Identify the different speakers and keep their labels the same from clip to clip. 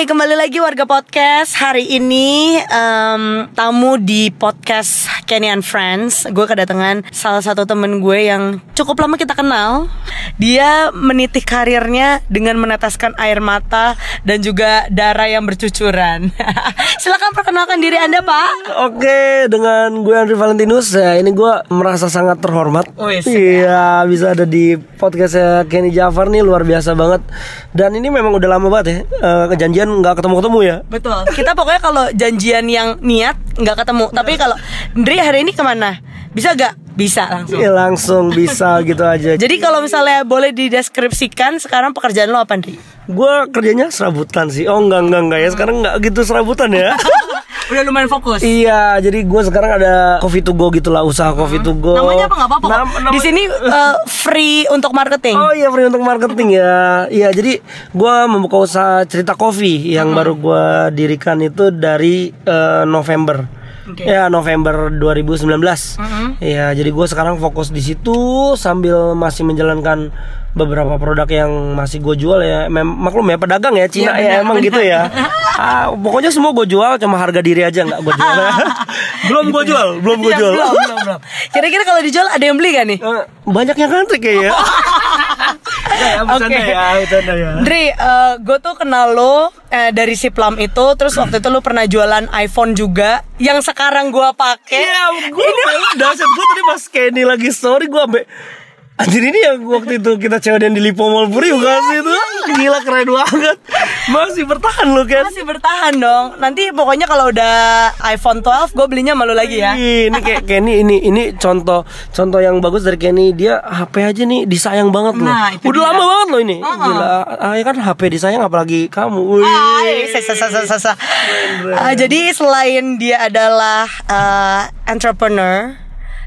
Speaker 1: Kembali lagi warga podcast. Hari ini em, tamu di podcast Kenny and Friends. Gue kedatangan salah satu temen gue yang cukup lama kita kenal. Dia meniti karirnya dengan meneteskan air mata dan juga darah yang bercucuran. Silakan perkenalkan diri Anda, Pak.
Speaker 2: Oke, dengan gue Andri Valentinus, ya ini gue merasa sangat terhormat.
Speaker 1: Wih, siap.
Speaker 2: Iya, bisa ada di podcastnya Kenny Jafar nih luar biasa banget. Dan ini memang udah lama banget ya, eh, kejadian nggak ketemu-ketemu ya.
Speaker 1: Betul. Kita pokoknya kalau janjian yang niat nggak ketemu. Tapi kalau Ndri hari ini ke mana? Bisa gak? Bisa langsung.
Speaker 2: Iya langsung bisa gitu aja.
Speaker 1: Jadi kalau misalnya boleh dideskripsikan sekarang pekerjaan lo apa Ndri?
Speaker 2: Gue kerjanya serabutan sih. Oh enggak enggak enggak ya, sekarang nggak gitu serabutan ya.
Speaker 1: Udah lumayan fokus.
Speaker 2: iya, jadi gue sekarang ada coffee to go gitulah, usaha coffee to go.
Speaker 1: Namanya apa nggak apa-apa.
Speaker 2: Nam-
Speaker 1: Di sini eh, free untuk marketing.
Speaker 2: Oh iya free untuk marketing ya. Iya jadi gua membuka usaha cerita kopi yang baru gua dirikan itu dari eh, November.
Speaker 1: Oke.
Speaker 2: Ya November 2019. Iya jadi gua sekarang fokus di situ sambil masih menjalankan beberapa produk yang masih gue jual ya. Mem maklum ya pedagang ya
Speaker 1: Iya,
Speaker 2: Cina ya
Speaker 1: benar,
Speaker 2: emang
Speaker 1: benar.
Speaker 2: gitu ya. Ah, pokoknya semua gue jual cuma harga diri aja nggak gue jual. belum gue jual, belum gue
Speaker 1: Iya,
Speaker 2: jual.
Speaker 1: belum, belum, belum. Kira-kira kalau dijual ada yang beli gak nih?
Speaker 2: Eh, banyak yang ngantri kayaknya. ya, bercanda
Speaker 1: Oke.
Speaker 2: ya, bercanda ya.
Speaker 1: Dri, gue tuh kenal lo eh, dari si Plum itu, terus waktu itu lo pernah jualan iPhone juga, yang sekarang gue pakai.
Speaker 2: Iya, gue dasar gue tadi pas Kenny lagi story gue ambil Anjir ini yang waktu itu kita cewek di Lipo Mall Puri bukan sih itu Gila keren banget Masih bertahan lo kan
Speaker 1: Masih bertahan dong. Nanti pokoknya kalau udah iPhone 12 gue belinya malu lagi ya.
Speaker 2: Ini kayak Kenny ini ini contoh contoh yang bagus dari Kenny dia HP aja nih disayang banget loh.
Speaker 1: Nah,
Speaker 2: Udah
Speaker 1: dia.
Speaker 2: lama banget loh ini.
Speaker 1: Uh-uh.
Speaker 2: Gila. Ah, ya kan HP disayang apalagi kamu. Wih.
Speaker 1: Ah, jadi selain dia adalah eh, entrepreneur,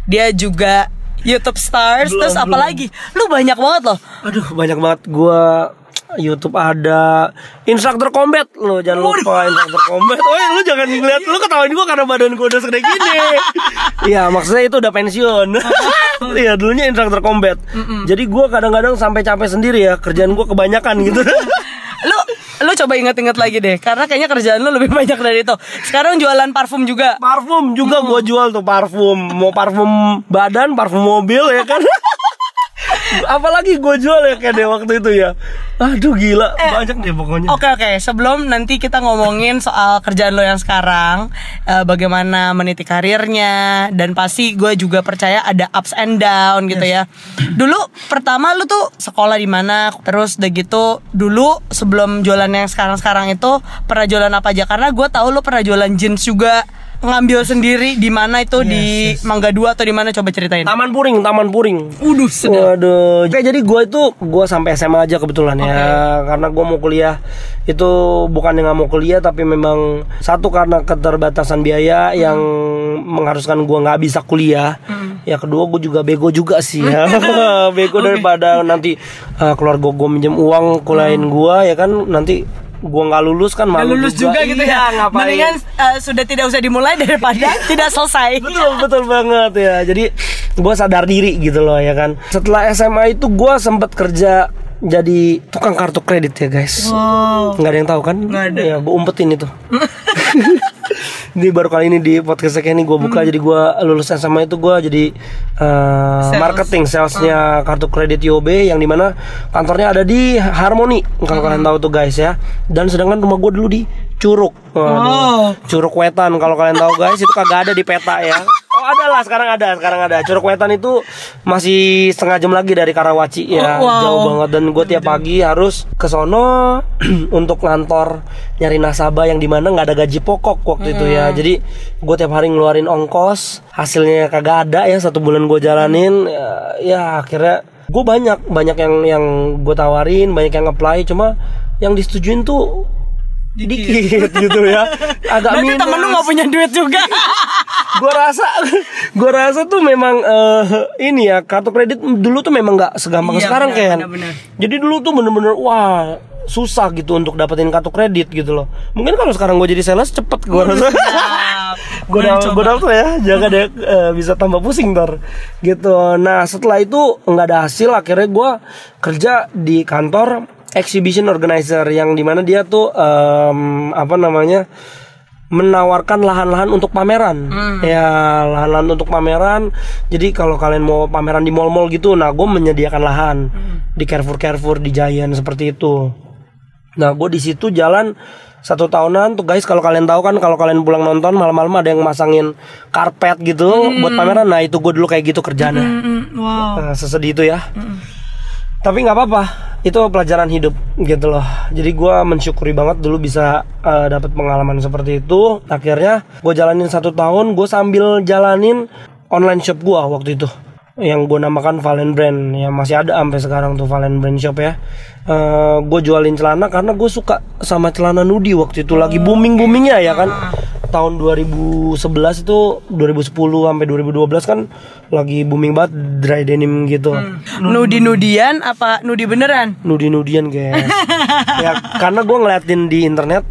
Speaker 1: dia juga YouTube stars,
Speaker 2: Belum,
Speaker 1: terus apa lagi? Lu banyak banget loh.
Speaker 2: Aduh banyak banget gua YouTube ada instruktur combat lo jangan lupa instruktur combat. Oh lu jangan ngeliat lu ketawain gua karena badan gua udah segede gini. Iya maksudnya itu udah pensiun. Iya dulunya instruktur combat. Jadi gua kadang-kadang sampai capek sendiri ya kerjaan gua kebanyakan gitu.
Speaker 1: Lu coba inget-inget lagi deh, karena kayaknya kerjaan lu lebih banyak dari itu. Sekarang jualan parfum juga.
Speaker 2: parfum juga gua jual tuh parfum mau parfum badan parfum mobil ya kan. Apalagi gue jual ya kayak deh waktu itu ya. Aduh gila banyak deh pokoknya.
Speaker 1: Oke oke, sebelum nanti kita ngomongin soal kerjaan lo yang sekarang, eh, bagaimana meniti karirnya, dan pasti gue juga percaya ada ups and down gitu ya. Dulu pertama lu tuh sekolah di mana, terus udah gitu dulu sebelum jualan yang sekarang-sekarang itu pernah jualan apa aja? Karena gue tahu lu pernah jualan jeans juga ngambil sendiri di mana itu di Mangga Dua atau di mana? Coba ceritain.
Speaker 2: Taman Puring, Taman Puring.
Speaker 1: Udus
Speaker 2: Waduh. Oke, jadi gue itu gue sampai SMA aja kebetulan ya, karena gue mau kuliah itu bukan yang mau kuliah tapi memang satu karena keterbatasan biaya yang mengharuskan gue nggak bisa kuliah. Ya kedua gue juga bego juga sih. Ya, bego daripada nanti uh, keluarga gue minjem uang kuliahin gue ya kan? Nanti gue nggak lulus kan malu
Speaker 1: lulus juga, gitu
Speaker 2: Iya,
Speaker 1: ya.
Speaker 2: ngapain?
Speaker 1: Mendingan eh, sudah tidak usah dimulai daripada tidak selesai.
Speaker 2: betul betul banget ya jadi gue sadar diri gitu loh ya kan setelah SMA itu gue sempet kerja jadi tukang kartu kredit ya guys
Speaker 1: Wow.
Speaker 2: nggak ada yang tahu kan
Speaker 1: Nggak ada.
Speaker 2: ya gue umpetin itu ini baru kali ini di podcast ini gue buka jadi gue lulus SMA itu gue jadi uh,
Speaker 1: Sales.
Speaker 2: marketing salesnya kartu kredit YOB yang di mana kantornya ada di Harmoni kalau kalian tahu tuh guys ya dan sedangkan rumah gue dulu di Curug Waduh.
Speaker 1: Wow.
Speaker 2: Curug Wetan kalau kalian tahu guys itu kagak ada di peta ya Oh ada lah sekarang ada sekarang ada. Curug Wetan itu masih setengah jam lagi dari Karawaci ya.
Speaker 1: Oh, wow.
Speaker 2: jauh banget. Dan gue tiap pagi harus ke sono untuk ngantor nyari nasabah yang di mana nggak ada gaji pokok waktu itu ya. Jadi gue tiap hari ngeluarin ongkos. Hasilnya kagak ada ya satu bulan gue jalanin. Ya, ya akhirnya gue banyak banyak yang yang gue tawarin banyak yang apply cuma yang disetujuin tuh dikit. gitu ya. Agak
Speaker 1: Berarti temen lu gak punya duit juga.
Speaker 2: gue rasa gue rasa tuh memang eh, ini ya kartu kredit dulu tuh memang nggak segampang
Speaker 1: Iya,
Speaker 2: sekarang kan
Speaker 1: benar.
Speaker 2: jadi dulu tuh bener-bener wah susah gitu untuk dapetin kartu kredit gitu loh. Mungkin kalau sekarang gue jadi sales cepet gue rasa. Gue gue dapet ya jaga deh eh, bisa tambah pusing ntar gitu. Nah setelah itu nggak ada hasil akhirnya gue kerja di kantor exhibition organizer yang di mana dia tuh em, apa namanya menawarkan lahan-lahan untuk pameran. Ya lahan-lahan untuk pameran. Jadi kalau kalian mau pameran di mall-mall gitu nah gue menyediakan lahan. Di Carrefour Carrefour di Giant seperti itu. Nah gue di situ jalan satu tahunan. Tuh guys kalau kalian tahu kan kalau kalian pulang nonton malam-malam ada yang masangin karpet gitu buat pameran. Nah itu gue dulu kayak gitu kerjanya
Speaker 1: Mm, wow.
Speaker 2: Nah, sesedih itu ya. Tapi nggak apa-apa, itu pelajaran hidup gitu loh. Jadi gua mensyukuri banget dulu bisa eh, dapat pengalaman seperti itu. Akhirnya gue jalanin satu tahun, gue sambil jalanin online shop gua waktu itu yang gue namakan Valen Brand ya masih ada sampai sekarang tuh Valen Brand Shop ya. gue jualin celana karena gue suka sama celana nudi waktu itu lagi booming boomingnya ya kan. Tahun 2011 itu 2010 sampai 2012 kan lagi booming banget dry denim gitu.
Speaker 1: Nudi-nudian apa nudi beneran?
Speaker 2: Nudi-nudian guys. ya karena gue ngeliatin di internet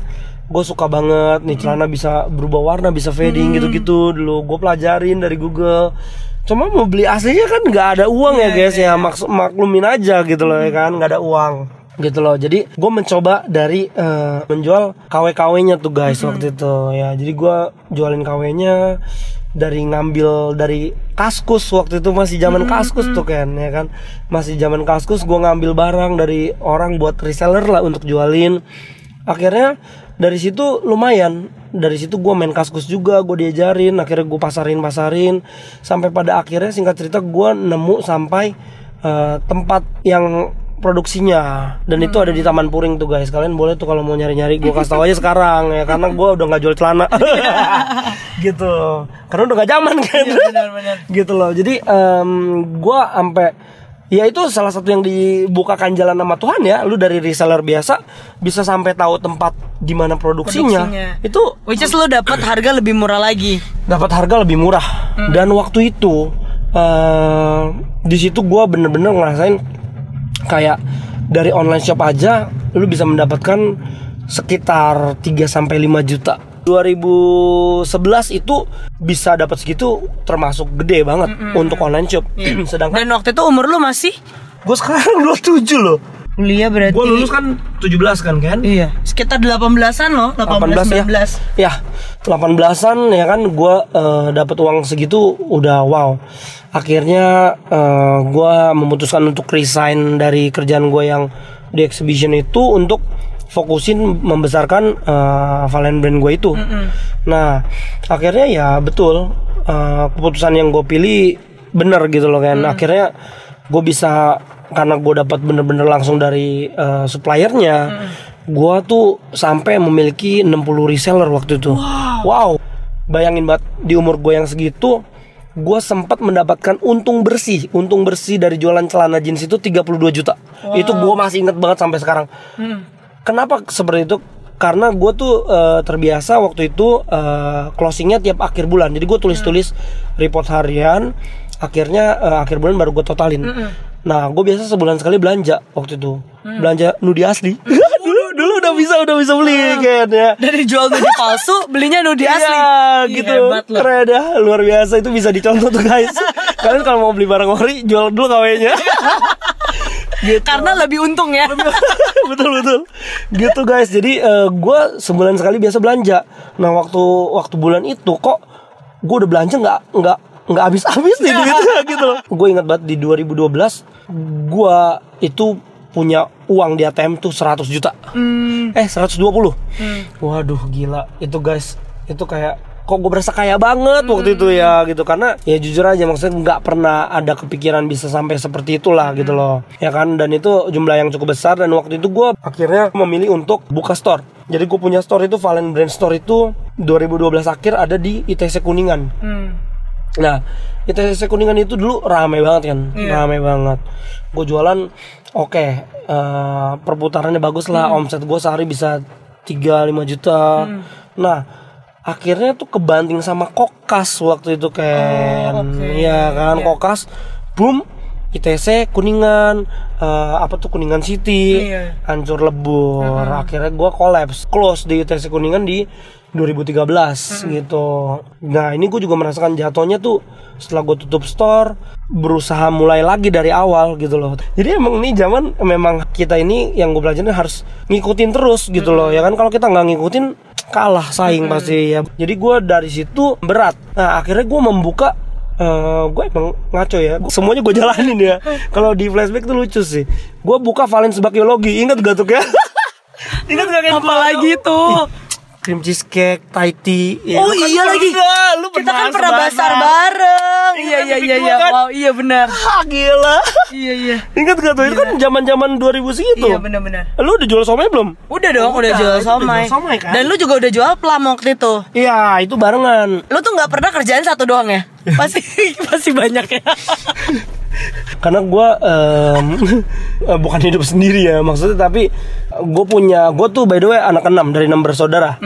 Speaker 2: gue suka banget nih celana bisa berubah warna bisa fading gitu-gitu. Dulu gue pelajarin dari Google. Cuma mau beli aslinya kan nggak ada uang ya guys ya. Maks- maklumin aja gitu loh ya kan. Nggak ada uang gitu loh. Jadi gue mencoba dari eh, menjual KW-KW-nya tuh guys waktu itu. Ya jadi gue jualin KW-nya dari ngambil dari kaskus. Waktu itu masih zaman kaskus tuh kan ya kan? Masih zaman kaskus gue ngambil barang dari orang buat reseller lah untuk jualin. Akhirnya dari situ lumayan. Dari situ gue main kaskus juga gue diajarin akhirnya gue pasarin pasarin. Sampai pada akhirnya singkat cerita gue nemu sampai eh, tempat yang produksinya. Dan itu ada di Taman Puring tuh guys. Kalian boleh tuh kalau mau nyari nyari gue kasih tahu aja sekarang ya. Karena gue udah nggak jual celana. Gitu. Karena udah gak zaman kan. gitu loh. Jadi em, gue sampai ya itu salah satu yang dibukakan jalan sama Tuhan ya. Lu dari reseller biasa bisa sampai tahu tempat di mana produksinya,
Speaker 1: Produksinya.
Speaker 2: itu
Speaker 1: Which is lo dapat harga lebih murah lagi.
Speaker 2: dapat harga lebih murah. Dan waktu itu eh di situ gue bener-bener ngerasain kayak dari online shop aja lu bisa mendapatkan sekitar 3 sampai 5 juta. 2011 itu bisa dapat segitu termasuk gede banget untuk online shop. Sedangkan
Speaker 1: Dan waktu itu umur lu masih?
Speaker 2: Gue sekarang 27 loh
Speaker 1: kuliah berarti.
Speaker 2: gue lulus kan 17 kan kan
Speaker 1: Iya, sekitar 18-an loh, 18,
Speaker 2: 18
Speaker 1: 19.
Speaker 2: ya. Ya, 18-an ya kan gua eh, dapat uang segitu udah wow. Akhirnya eh, gua memutuskan untuk resign dari kerjaan gue yang di exhibition itu untuk fokusin membesarkan eh, Valen brand gue itu. Nah, akhirnya ya betul eh, keputusan yang gue pilih bener gitu loh kan. Akhirnya gue bisa karena gue dapat bener-bener langsung dari eh, suppliernya gue tuh sampai memiliki 60 reseller waktu itu. Wow, bayangin banget di umur gue yang segitu gue sempat mendapatkan untung bersih. Untung bersih dari jualan celana jeans itu 32 juta. Itu gue masih inget banget sampai sekarang. Kenapa seperti itu? Karena gue tuh eh, terbiasa waktu itu eh, closingnya tiap akhir bulan. Jadi gue tulis-tulis report harian akhirnya eh, akhir bulan baru gue totalin nah gue biasa sebulan sekali belanja waktu itu. Belanja nudi asli. Dulu dulu udah bisa udah bisa beli kan ya.
Speaker 1: Dari jual nudi palsu, belinya nudi asli.
Speaker 2: Iya gitu.
Speaker 1: Hebat.
Speaker 2: Keren ya. Luar biasa itu bisa dicontoh tuh guys. Kalian kalau mau beli barang ori Jual dulu kawenya. Gitu.
Speaker 1: Karena lebih untung ya.
Speaker 2: betul betul. Gitu guys. Jadi gue sebulan sekali biasa belanja. Nah waktu waktu bulan itu kok gue udah belanja nggak nggak nggak habis habis nih gitu gitu loh. Gue ingat banget di 2012 gue itu punya uang di ATM tuh 100 juta. Eh 120 waduh gila. Itu guys itu kayak kok gue berasa kaya banget waktu itu ya gitu. Karena ya jujur aja maksudnya nggak pernah ada kepikiran bisa sampai seperti itulah gitu loh. Ya kan? Dan itu jumlah yang cukup besar dan waktu itu gue akhirnya memilih untuk buka store. Jadi gue punya store itu Valen Brand Store itu 2012 akhir ada di ITC Kuningan.
Speaker 1: Hmm.
Speaker 2: Nah, ITC Kuningan itu dulu rame banget kan,
Speaker 1: Iya.
Speaker 2: rame banget. Gue jualan, oke, eh, perputarannya bagus lah,
Speaker 1: Hmm.
Speaker 2: omset gue sehari bisa 3-5 juta. Nah, akhirnya tuh kebanting sama kokas waktu itu kan,
Speaker 1: Oh, oke.
Speaker 2: ya kan,
Speaker 1: Iya.
Speaker 2: kokas, boom, ITC Kuningan, eh, apa tuh Kuningan City,
Speaker 1: Iya.
Speaker 2: hancur lebur. Akhirnya gue kolaps, close di ITC Kuningan di 2013 gitu. Nah ini gue juga merasakan jatuhnya tuh setelah gue tutup store berusaha mulai lagi dari awal gitu loh. Jadi emang ini zaman memang kita ini yang gue pelajarin harus ngikutin terus gitu loh ya kan kalau kita nggak ngikutin kalah saing pasti ya. Jadi gue dari situ berat. Nah akhirnya gue membuka eh gue emang ngaco ya Gua- semuanya gue jalanin ya kalau di flashback tuh lucu sih gue buka Valens Bakiologi ingat gak tuh kayak ingat gak kayak
Speaker 1: Apa lagi tuh?
Speaker 2: Cream cheesecake, Thai tea. Ya,
Speaker 1: oh
Speaker 2: kan
Speaker 1: iya lagi.
Speaker 2: lu
Speaker 1: Kita kan
Speaker 2: pernah
Speaker 1: basar bareng. Iya
Speaker 2: kan,
Speaker 1: iya iya iya.
Speaker 2: kan.
Speaker 1: Wow, iya benar.
Speaker 2: Ah, gila.
Speaker 1: Iya iya.
Speaker 2: Ingat gak tuh? Itu kan zaman-zaman 2000 segitu.
Speaker 1: Iya benar-benar.
Speaker 2: Lu udah jual somai belum?
Speaker 1: Udah dong, udah,
Speaker 2: Udah,
Speaker 1: jual
Speaker 2: itu udah
Speaker 1: somai.
Speaker 2: jual somai, kan?
Speaker 1: Dan lu juga udah jual plam waktu itu.
Speaker 2: Iya, itu barengan.
Speaker 1: Lu tuh nggak pernah kerjaan satu doang ya? Pasti pasti banyak ya.
Speaker 2: Karena gue bukan hidup sendiri ya maksudnya tapi gue punya gue tuh by the way anak enam dari enam bersaudara.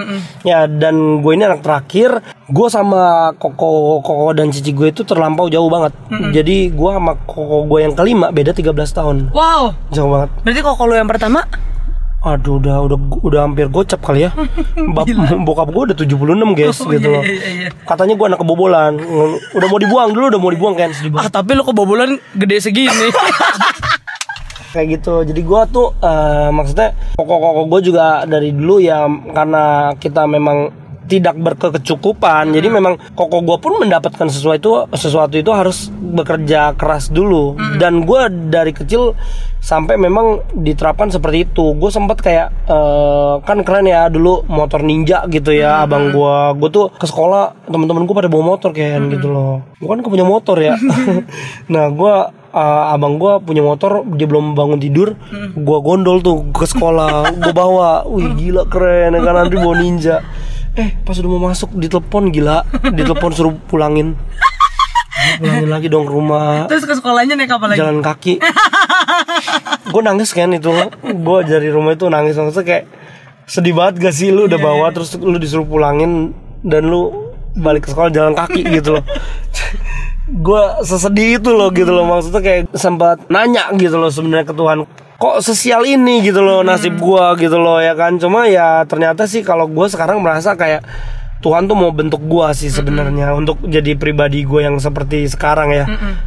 Speaker 2: Ya dan gue ini anak terakhir. Gue sama koko koko dan cici gue itu terlampau jauh banget. Jadi gue sama koko gue yang kelima beda 13 tahun.
Speaker 1: Wow.
Speaker 2: jauh banget.
Speaker 1: Berarti kok kalau yang pertama
Speaker 2: Aduh udah udah udah hampir gocap kali ya. Bap, bokap gue udah 76 guys
Speaker 1: Oh,
Speaker 2: gitu
Speaker 1: iya,
Speaker 2: loh.
Speaker 1: iya, iya.
Speaker 2: Katanya gue anak kebobolan. Udah mau dibuang dulu udah mau dibuang kan.
Speaker 1: Ah tapi lu kebobolan gede segini.
Speaker 2: Kayak gitu. Jadi gue tuh eh, maksudnya koko-koko gue juga dari dulu ya karena kita memang tidak berkecukupan. Jadi memang koko gue pun mendapatkan sesuatu sesuatu itu harus bekerja keras dulu. Dan gue dari kecil sampai memang diterapkan seperti itu. Gue sempat kayak eh, kan keren ya dulu motor ninja gitu ya abang gue gue tuh ke sekolah teman-teman gue pada bawa motor kayak gitu loh. Gue kan punya motor ya. Nah gue uh, abang gua punya motor dia belum bangun tidur gua gondol tuh ke sekolah gua bawa. Wih gila keren. Ya kan nanti bawa ninja eh pas udah mau masuk ditelepon gila. Ditelepon suruh pulangin. Pulangin lagi dong ke rumah.
Speaker 1: Terus ke sekolahnya naik apa lagi?
Speaker 2: jalan kaki. Gue nangis kan itu. Gue dari rumah itu nangis. Maksudnya kayak sedih banget gak sih? Lu udah bawa terus lu disuruh pulangin dan lu balik ke sekolah jalan kaki gitu loh. Gue sesedih itu loh gitu loh. Maksudnya kayak sempat nanya gitu loh sebenarnya ke Tuhan kok sesial ini gitu loh nasib gua gitu loh ya kan cuma ya ternyata sih kalau gue sekarang merasa kayak Tuhan tuh mau bentuk gua sih sebenarnya untuk jadi pribadi gue yang seperti sekarang ya.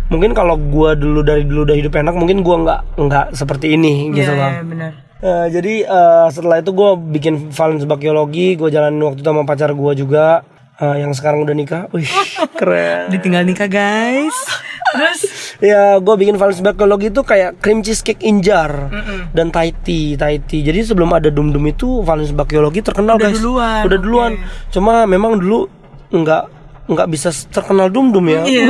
Speaker 2: Mungkin kalau gua dulu dari dulu udah hidup enak, mungkin gua nggak nggak seperti ini gitu
Speaker 1: Iya,
Speaker 2: bang.
Speaker 1: iya.
Speaker 2: Eh, jadi eh, setelah itu gue bikin Valens Bakiologi, gue jalanin waktu itu sama pacar gue juga eh, yang sekarang udah nikah. Wih, keren.
Speaker 1: Ditinggal nikah guys. Terus
Speaker 2: Ya, gue bikin Valens Bakiologi itu kayak cream cheesecake in jar dan Thai tea, Thai tea. Jadi sebelum ada Dum Dum itu Valens Bakiologi terkenal
Speaker 1: Udah
Speaker 2: guys.
Speaker 1: duluan,
Speaker 2: Udah duluan. Cuma memang dulu nggak nggak bisa terkenal Dum Dum ya.
Speaker 1: Iya.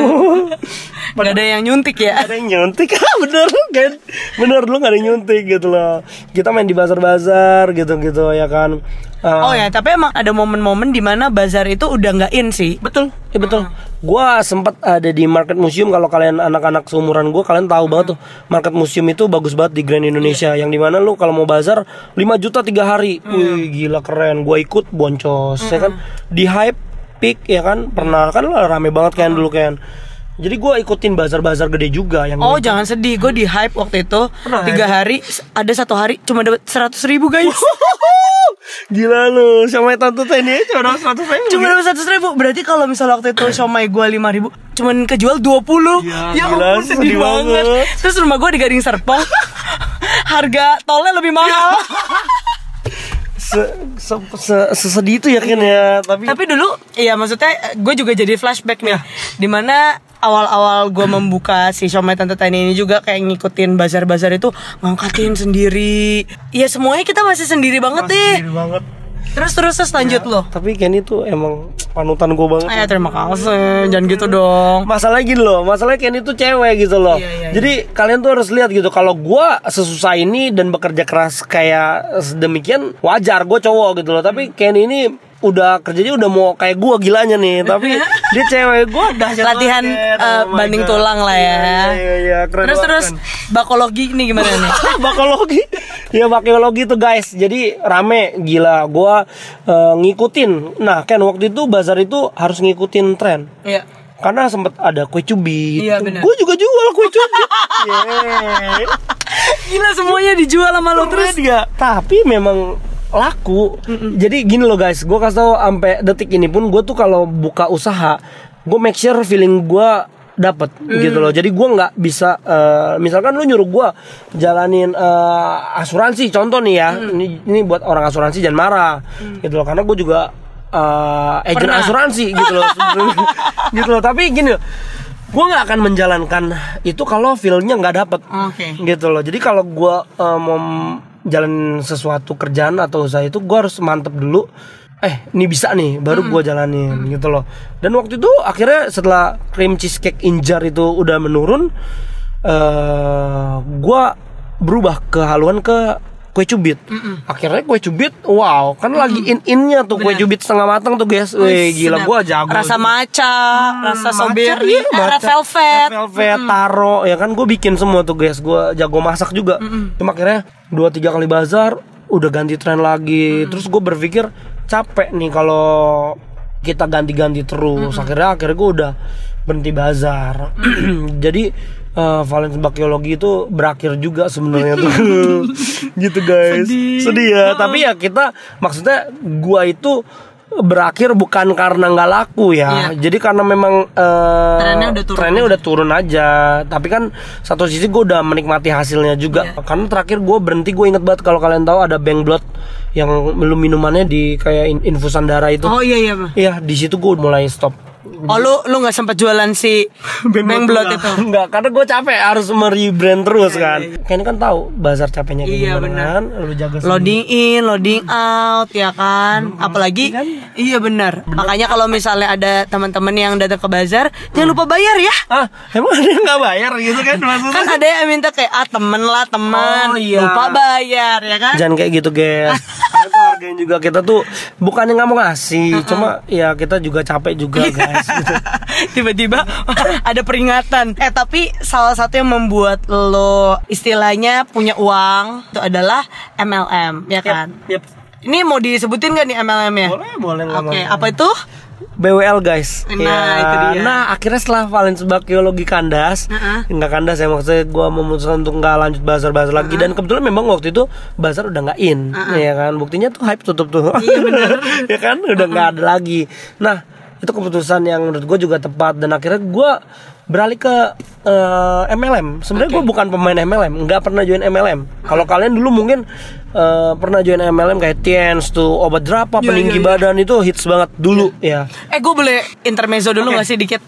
Speaker 1: nggak ada yang nyuntik ya.
Speaker 2: ada yang nyuntik. Bener kan bener lu gak ada yang nyuntik gitu loh. Kita main di bazar-bazar gitu-gitu ya kan? Eh,
Speaker 1: Oh ya, tapi emang ada momen-momen di mana bazar itu udah nggak in sih.
Speaker 2: betul. Ya betul. Gua sempat ada di market museum kalau kalian anak-anak seumuran gua kalian tahu banget tuh market museum itu bagus banget di Grand Indonesia. Yang di mana lu kalau mau bazar 5 juta tiga hari. Wih gila keren. Gua ikut boncos ya kan? Di hype peak ya kan pernah kan rame banget kan dulu kan jadi gua ikutin bazar-bazar gede juga yang
Speaker 1: Oh jangan sedih, gue di hype waktu itu
Speaker 2: Pernah,
Speaker 1: tiga hari, ada satu hari cuma dapat seratus ribu guys.
Speaker 2: Gila lu, sama tante ini cuma dapat seratus ribu.
Speaker 1: cuma dapat seratus ribu, berarti kalau misalnya waktu itu somai gue lima ribu, cuman kejual dua puluh.
Speaker 2: Ya,
Speaker 1: Ya
Speaker 2: gila,
Speaker 1: ampun sedih
Speaker 2: sedih
Speaker 1: banget.
Speaker 2: banget.
Speaker 1: Terus rumah gue di Gading Serpong, harga tolnya lebih mahal.
Speaker 2: Se, se, se, sesedih itu ya kan ya, tapi
Speaker 1: Tapi dulu, iya maksudnya gue juga jadi flashback nih, di mana awal-awal gue membuka si Somai Tante Tani ini juga kayak ngikutin bazar-bazar itu ngangkatin sendiri. Iya semuanya kita masih sendiri banget deh.
Speaker 2: sendiri banget.
Speaker 1: Terus terus terus lanjut loh.
Speaker 2: Tapi Kenny tuh emang panutan gue banget.
Speaker 1: Eh terima kasih, jangan gitu dong.
Speaker 2: Masalahnya gini loh, masalahnya Kenny tuh cewek gitu loh.
Speaker 1: Iya, iya,
Speaker 2: Jadi kalian tuh harus lihat gitu. Kalau gua sesusah ini dan bekerja keras kayak sedemikian, wajar gue cowok gitu loh. Tapi Kenny ini udah kerjanya udah mau kayak gua gilanya nih. Tapi dia cewek gua dahsyat
Speaker 1: Latihan
Speaker 2: banget.
Speaker 1: eh,
Speaker 2: Oh
Speaker 1: banding
Speaker 2: God.
Speaker 1: tulang lah ya.
Speaker 2: Iya, iya, iya, keren
Speaker 1: terus
Speaker 2: banget,
Speaker 1: terus
Speaker 2: keren.
Speaker 1: bakologi ini gimana nih?
Speaker 2: bakologi ya bakologi tuh guys jadi rame gila gua eh, ngikutin nah kan waktu itu bazar itu harus ngikutin tren
Speaker 1: Iya.
Speaker 2: karena sempat ada kue cubit
Speaker 1: Iya,
Speaker 2: gue juga jual kue cubit Yeay.
Speaker 1: Gila semuanya dijual sama lo terus.
Speaker 2: Terus nggak? tapi memang laku. Jadi gini loh guys, gue kasih tau sampai detik ini pun gue tuh kalau buka usaha, gue make sure feeling gue dapat gitu loh. Jadi gue nggak bisa, eh, misalkan lu nyuruh gue jalanin eh, asuransi, contoh nih ya, ini, ini buat orang asuransi jangan marah, gitu loh. Karena gue juga eh, agent
Speaker 1: Pernah.
Speaker 2: asuransi gitu loh, gitu loh. Tapi gini loh. Gue nggak akan menjalankan itu kalau feelnya nggak dapet
Speaker 1: Oke.
Speaker 2: gitu loh jadi kalau gua eh, mau jalan sesuatu kerjaan atau usaha itu gua harus mantep dulu. Eh ini bisa nih baru gua jalanin gitu loh. Dan waktu itu akhirnya setelah cream cheesecake injar itu udah menurun eh gua berubah ke haluan ke kue cubit. Akhirnya kue cubit wow kan lagi in innya tuh kue cubit setengah matang tuh guys. Wih, gila gua jago.
Speaker 1: Rasa maca, rasa
Speaker 2: Matcha,
Speaker 1: strawberry,
Speaker 2: iya,
Speaker 1: eh, red velvet.
Speaker 2: red velvet, taro ya kan gue bikin semua tuh guys. Gue jago masak juga. Cuma akhirnya dua tiga kali bazar udah ganti tren lagi. Terus gue berpikir capek nih kalau kita ganti-ganti terus. Akhirnya akhirnya gue udah berhenti bazar. Jadi eh, Valens Bakiologi itu berakhir juga sebenarnya tuh. Gitu guys. Sedih, ya. Tapi ya kita maksudnya gua itu berakhir bukan karena nggak laku ya.
Speaker 1: Iya.
Speaker 2: jadi karena memang eh,
Speaker 1: Trennya udah turun
Speaker 2: trennya udah turun aja. Tapi kan satu sisi gue udah menikmati hasilnya juga.
Speaker 1: Iya.
Speaker 2: karena terakhir gue berhenti gue inget banget kalau kalian tahu ada bank blood yang belum minumannya di kayak in- infusan darah itu.
Speaker 1: Oh iya iya.
Speaker 2: Iya di situ gue mulai stop
Speaker 1: Oh lu lu nggak sempat jualan si Bang Blood itu.
Speaker 2: Enggak, karena gue capek harus merebrand terus kan. Kayaknya kan tahu bazar capeknya kayak
Speaker 1: Iya,
Speaker 2: gimana
Speaker 1: benar.
Speaker 2: kan. Lu jaga sendiri.
Speaker 1: Loading in, loading out, ya kan. Apalagi, iya benar. Makanya kalau misalnya ada teman-teman yang datang ke bazar, jangan lupa bayar ya.
Speaker 2: Ah, emang ada yang nggak bayar gitu kan maksudnya?
Speaker 1: Kan ada yang minta kayak ah temen lah temen,
Speaker 2: Oh, iya.
Speaker 1: lupa bayar ya kan.
Speaker 2: Jangan kayak gitu guys Hargain juga kita tuh Bukannya nggak mau ngasih Cuma ya kita juga capek juga guys gitu.
Speaker 1: Tiba-tiba ada peringatan. Eh tapi salah satu yang membuat lo istilahnya punya uang itu adalah MLM, ya kan?
Speaker 2: Yep.
Speaker 1: Ini mau disebutin gak nih MLM-nya?
Speaker 2: Boleh boleh
Speaker 1: Oke,
Speaker 2: mau.
Speaker 1: apa itu?
Speaker 2: BWL guys.
Speaker 1: Nah,
Speaker 2: Ya,
Speaker 1: itu dia.
Speaker 2: Nah akhirnya setelah Valens Bakiologi kandas
Speaker 1: Heeh.
Speaker 2: Nggak kandas ya maksudnya gue memutuskan untuk nggak lanjut bazar-bazar lagi. Dan kebetulan memang waktu itu bazar udah nggak in Ya kan? Buktinya tuh hype tutup tuh.
Speaker 1: Iya.
Speaker 2: Ya kan? Udah nggak ada lagi. Nah itu keputusan yang menurut gue juga tepat. Dan akhirnya gue beralih ke eh, MLM Sebenarnya gue bukan pemain MLM nggak pernah join MLM Kalau kalian dulu mungkin eh, pernah join MLM kayak Tiens tuh obat jerapah
Speaker 1: Iya,
Speaker 2: peninggi
Speaker 1: iya, iya.
Speaker 2: badan itu hits banget dulu ya
Speaker 1: Eh gue boleh intermezzo dulu gak sih dikit?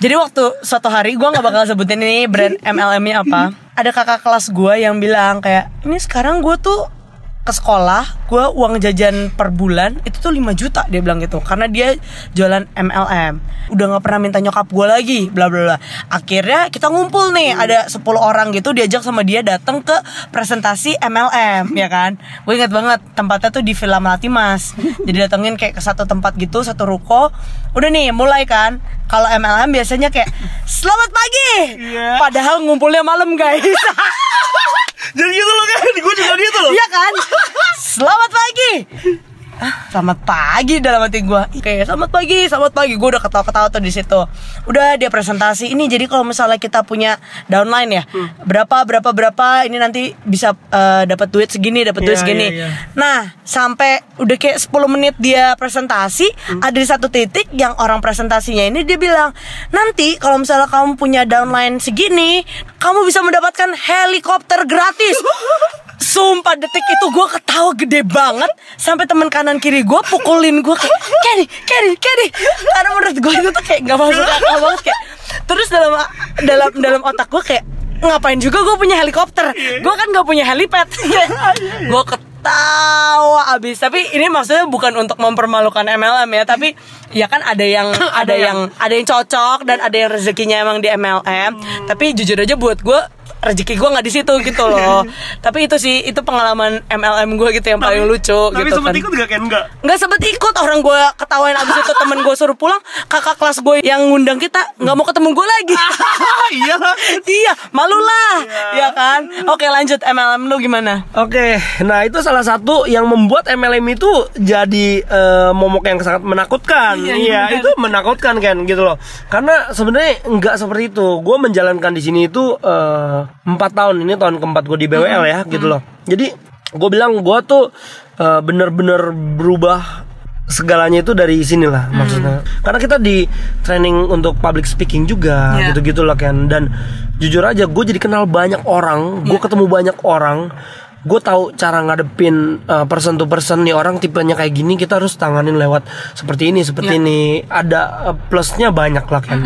Speaker 1: Jadi waktu suatu hari gue gak bakal sebutin ini brand MLM-nya apa. Ada kakak kelas gue yang bilang kayak Ini sekarang gue tuh ke sekolah gue uang jajan per bulan itu tuh 5 juta dia bilang gitu. Karena dia jualan MLM udah nggak pernah minta nyokap gue lagi bla bla bla. Akhirnya kita ngumpul nih ada 10 orang gitu diajak sama dia datang ke presentasi MLM ya kan? Gue inget banget tempatnya tuh di Villa Melati Mas. Jadi datengin kayak ke satu tempat gitu satu ruko udah nih mulai kan kalau MLM biasanya kayak selamat pagi padahal ngumpulnya malam guys
Speaker 2: Jadi gitu loh kan, gue juga gitu loh.
Speaker 1: Iya kan? Selamat pagi. Selamat pagi dalam hati gue. Kayak selamat pagi, selamat pagi. Gue udah ketawa-ketawa tuh di situ. Udah dia presentasi ini. Jadi kalau misalnya kita punya downline ya, berapa berapa berapa ini nanti bisa eh, dapat duit segini, dapat duit
Speaker 2: Iya,
Speaker 1: segini.
Speaker 2: iya, iya.
Speaker 1: Nah, sampai udah kayak 10 menit dia presentasi, ada di satu titik yang orang presentasinya ini dia bilang, "Nanti kalau misalnya kamu punya downline segini, kamu bisa mendapatkan helikopter gratis." Sumpah detik itu gue ketawa gede banget. Sampai teman kanan kiri gue pukulin gue kayak Kenny, Kenny, Kenny Karena menurut gue itu tuh kayak gak masuk akal banget kayak. Terus dalam dalam dalam otak gue kayak Ngapain juga gue punya helikopter? Gue kan gak punya helipad. Gue ketawa abis. Tapi ini maksudnya bukan untuk mempermalukan MLM ya Tapi ya kan ada yang ada yang ada yang cocok dan ada yang rezekinya emang di MLM Tapi jujur aja buat gue rezeki gue nggak di situ gitu loh. Tapi itu sih itu pengalaman MLM gue gitu yang paling lucu
Speaker 2: Tapi
Speaker 1: gitu
Speaker 2: sempet
Speaker 1: kan.
Speaker 2: ikut gak kan enggak?
Speaker 1: nggak sempet ikut. Orang gue ketawain abis itu temen gue suruh pulang kakak kelas gue yang ngundang kita nggak mau ketemu gue lagi.
Speaker 2: Iya.
Speaker 1: Iya malu lah. Ya kan? Oke lanjut MLM lu gimana?
Speaker 2: Oke, nah itu salah satu yang membuat MLM itu jadi eh, momok yang sangat menakutkan.
Speaker 1: Iya,
Speaker 2: Iya,
Speaker 1: iya,
Speaker 2: itu menakutkan kan gitu loh. Karena sebenarnya nggak seperti itu. Gue menjalankan di sini itu eh, empat tahun ini tahun keempat gue di BWL ya gitu loh. Jadi gue bilang gue tuh eh, bener-bener berubah segalanya itu dari sinilah maksudnya karena kita di training untuk public speaking juga
Speaker 1: Iya.
Speaker 2: gitu-gitu lah kan dan jujur aja gue jadi kenal banyak orang gue ketemu banyak orang gue tahu cara ngadepin uh, person to person nih orang tipenya kayak gini kita harus tanganin lewat seperti ini seperti ini. Ada uh, plusnya banyak lah kan.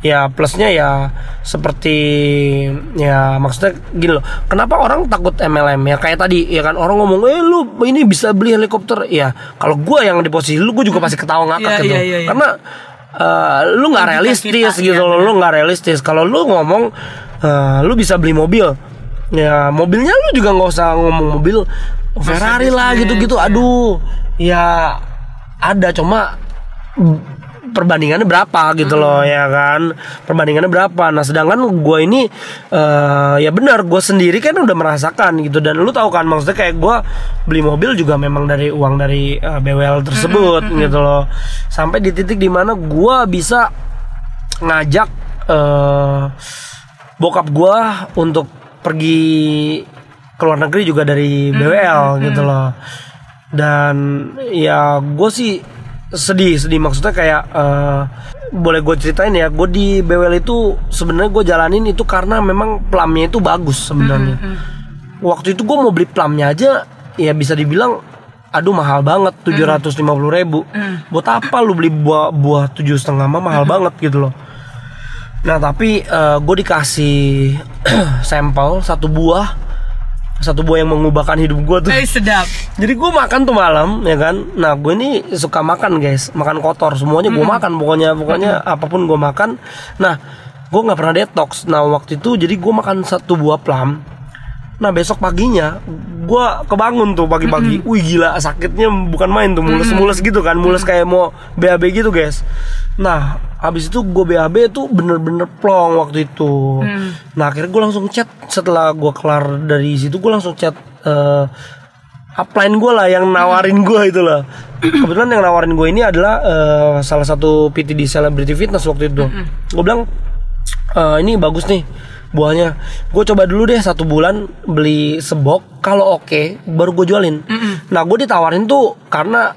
Speaker 2: Ya plusnya ya seperti ya maksudnya gini loh kenapa orang takut MLM ya kayak tadi ya kan orang ngomong eh lu ini bisa beli helikopter. Ya kalau gue yang di posisi lu gue juga pasti ketawa ngakak
Speaker 1: Iya,
Speaker 2: gitu
Speaker 1: iya, iya, iya.
Speaker 2: karena uh, lu nggak realistis
Speaker 1: kita,
Speaker 2: gitu
Speaker 1: iya,
Speaker 2: loh lu nggak realistis. Kalau lu ngomong uh, lu bisa beli mobil ya mobilnya lu juga nggak usah ngomong mobil. Ferrari lah gitu-gitu.
Speaker 1: ya.
Speaker 2: aduh. Ya ada cuma perbandingannya berapa gitu loh ya kan? Perbandingannya berapa? Nah sedangkan gue ini eh, ya benar gue sendiri kan udah merasakan gitu. Dan lu tahu kan maksudnya kayak gue beli mobil juga memang dari uang dari eh, BWL tersebut gitu loh. Sampai di titik di mana gue bisa ngajak eh, bokap gue untuk pergi ke luar negeri juga dari BWL gitu loh. Dan ya gue sih sedih sedih. Maksudnya kayak eh, boleh gue ceritain ya gue di BWL itu sebenarnya gue jalanin itu karena memang plamnya itu bagus sebenarnya. Waktu itu gue mau beli plamnya aja ya bisa dibilang aduh mahal banget tujuh ratus lima puluh ribu. Buat apa lu beli buah buah tujuh setengah mah mahal banget gitu loh nah tapi gue dikasih sampel satu buah satu buah yang mengubahkan hidup gue tuh
Speaker 1: Eh sedap.
Speaker 2: jadi gue makan tuh malam ya kan. Nah gue ini suka makan guys, makan kotor semuanya gue makan pokoknya pokoknya apa pun gue makan. Nah gue nggak pernah detox. Nah waktu itu jadi gue makan satu buah plum. Nah besok paginya gue kebangun tuh pagi-pagi. Wih gila sakitnya bukan main tuh mules-mules gitu kan, mules kayak mau BAB gitu guys. Nah habis itu gue BAB tuh bener-bener plong waktu itu. Nah akhirnya gue langsung chat setelah gue kelar dari situ gue langsung chat eh, upline gue lah yang nawarin gue itu lah. Kebetulan yang nawarin gue ini adalah eh, salah satu PT di Celebrity Fitness waktu itu. Gue bilang "Eh, ini bagus nih buahnya. Gue coba dulu deh satu bulan beli sebok. Kalau oke baru gue jualin. Nah gue ditawarin tuh karena